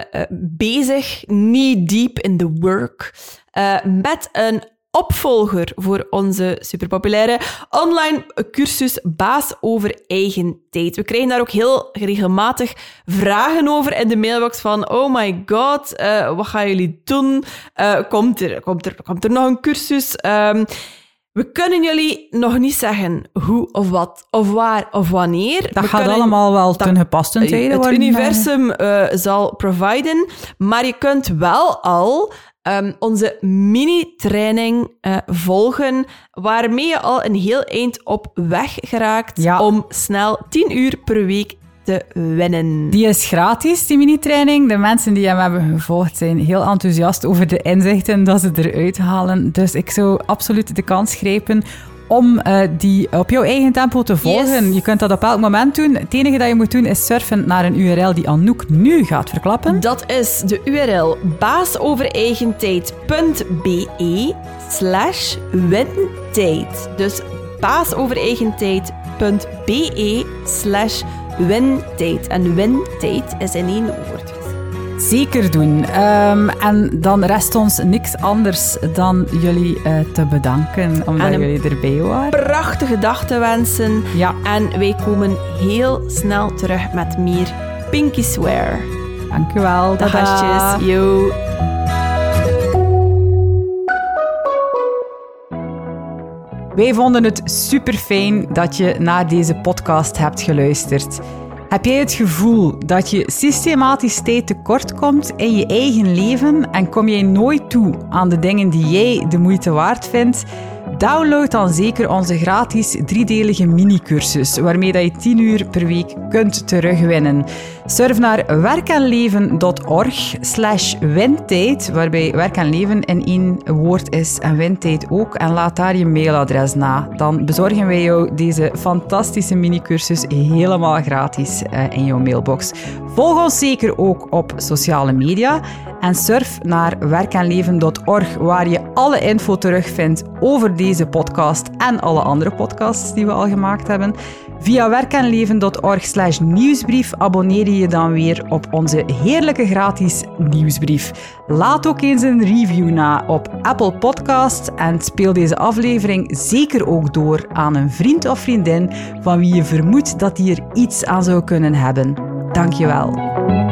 bezig, knee deep in the work, met een opvolger voor onze superpopulaire online cursus Baas over eigen tijd. We krijgen daar ook heel regelmatig vragen over in de mailbox van oh my god, uh, wat gaan jullie doen? Uh, komt, er, komt, er, komt er nog een cursus? Um, we kunnen jullie nog niet zeggen hoe of wat of waar of wanneer. Dat gaat allemaal wel ten gepaste tijden worden. Het universum uh, zal providen, maar je kunt wel al um, onze mini-training uh, volgen, waarmee je al een heel eind op weg geraakt ja. om snel 10 uur per week te winnen. Die is gratis, die mini-training. De mensen die hem hebben gevolgd zijn heel enthousiast over de inzichten dat ze eruit halen. Dus ik zou absoluut de kans grijpen om uh, die op jouw eigen tempo te volgen. Yes. Je kunt dat op elk moment doen. Het enige dat je moet doen is surfen naar een URL die Anouk nu gaat verklappen. Dat is de URL baasovereigentijd.be slash wintijd. Dus baasovereigentijd.be slash wintijd. En wintijd is in één woord. Zeker doen. Ehm, en dan rest ons niks anders dan jullie uh, te bedanken omdat jullie erbij waren. Prachtige dag te wensen. Ja. En wij komen heel snel terug met meer Pinky Swear. Dankjewel. Dag gastjes. Yo. Wij vonden het super fijn dat je naar deze podcast hebt geluisterd. Heb jij het gevoel dat je systematisch tijd tekort komt in je eigen leven en kom jij nooit toe aan de dingen die jij de moeite waard vindt? Download dan zeker onze gratis driedelige mini-cursus, waarmee dat je 10 uur per week kunt terugwinnen. Surf naar werkenleven.org slash windtijd, waarbij werk en leven in één woord is en windtijd ook. En laat daar je mailadres na. Dan bezorgen wij jou deze fantastische mini-cursus helemaal gratis uh, in jouw mailbox. Volg ons zeker ook op sociale media en surf naar werkenleven.org, waar je alle info terugvindt over deze podcast en alle andere podcasts die we al gemaakt hebben. Via werkenleven.org nieuwsbrief abonneer je je dan weer op onze heerlijke gratis nieuwsbrief. Laat ook eens een review na op Apple Podcasts en speel deze aflevering zeker ook door aan een vriend of vriendin van wie je vermoedt dat die er iets aan zou kunnen hebben. Dankjewel.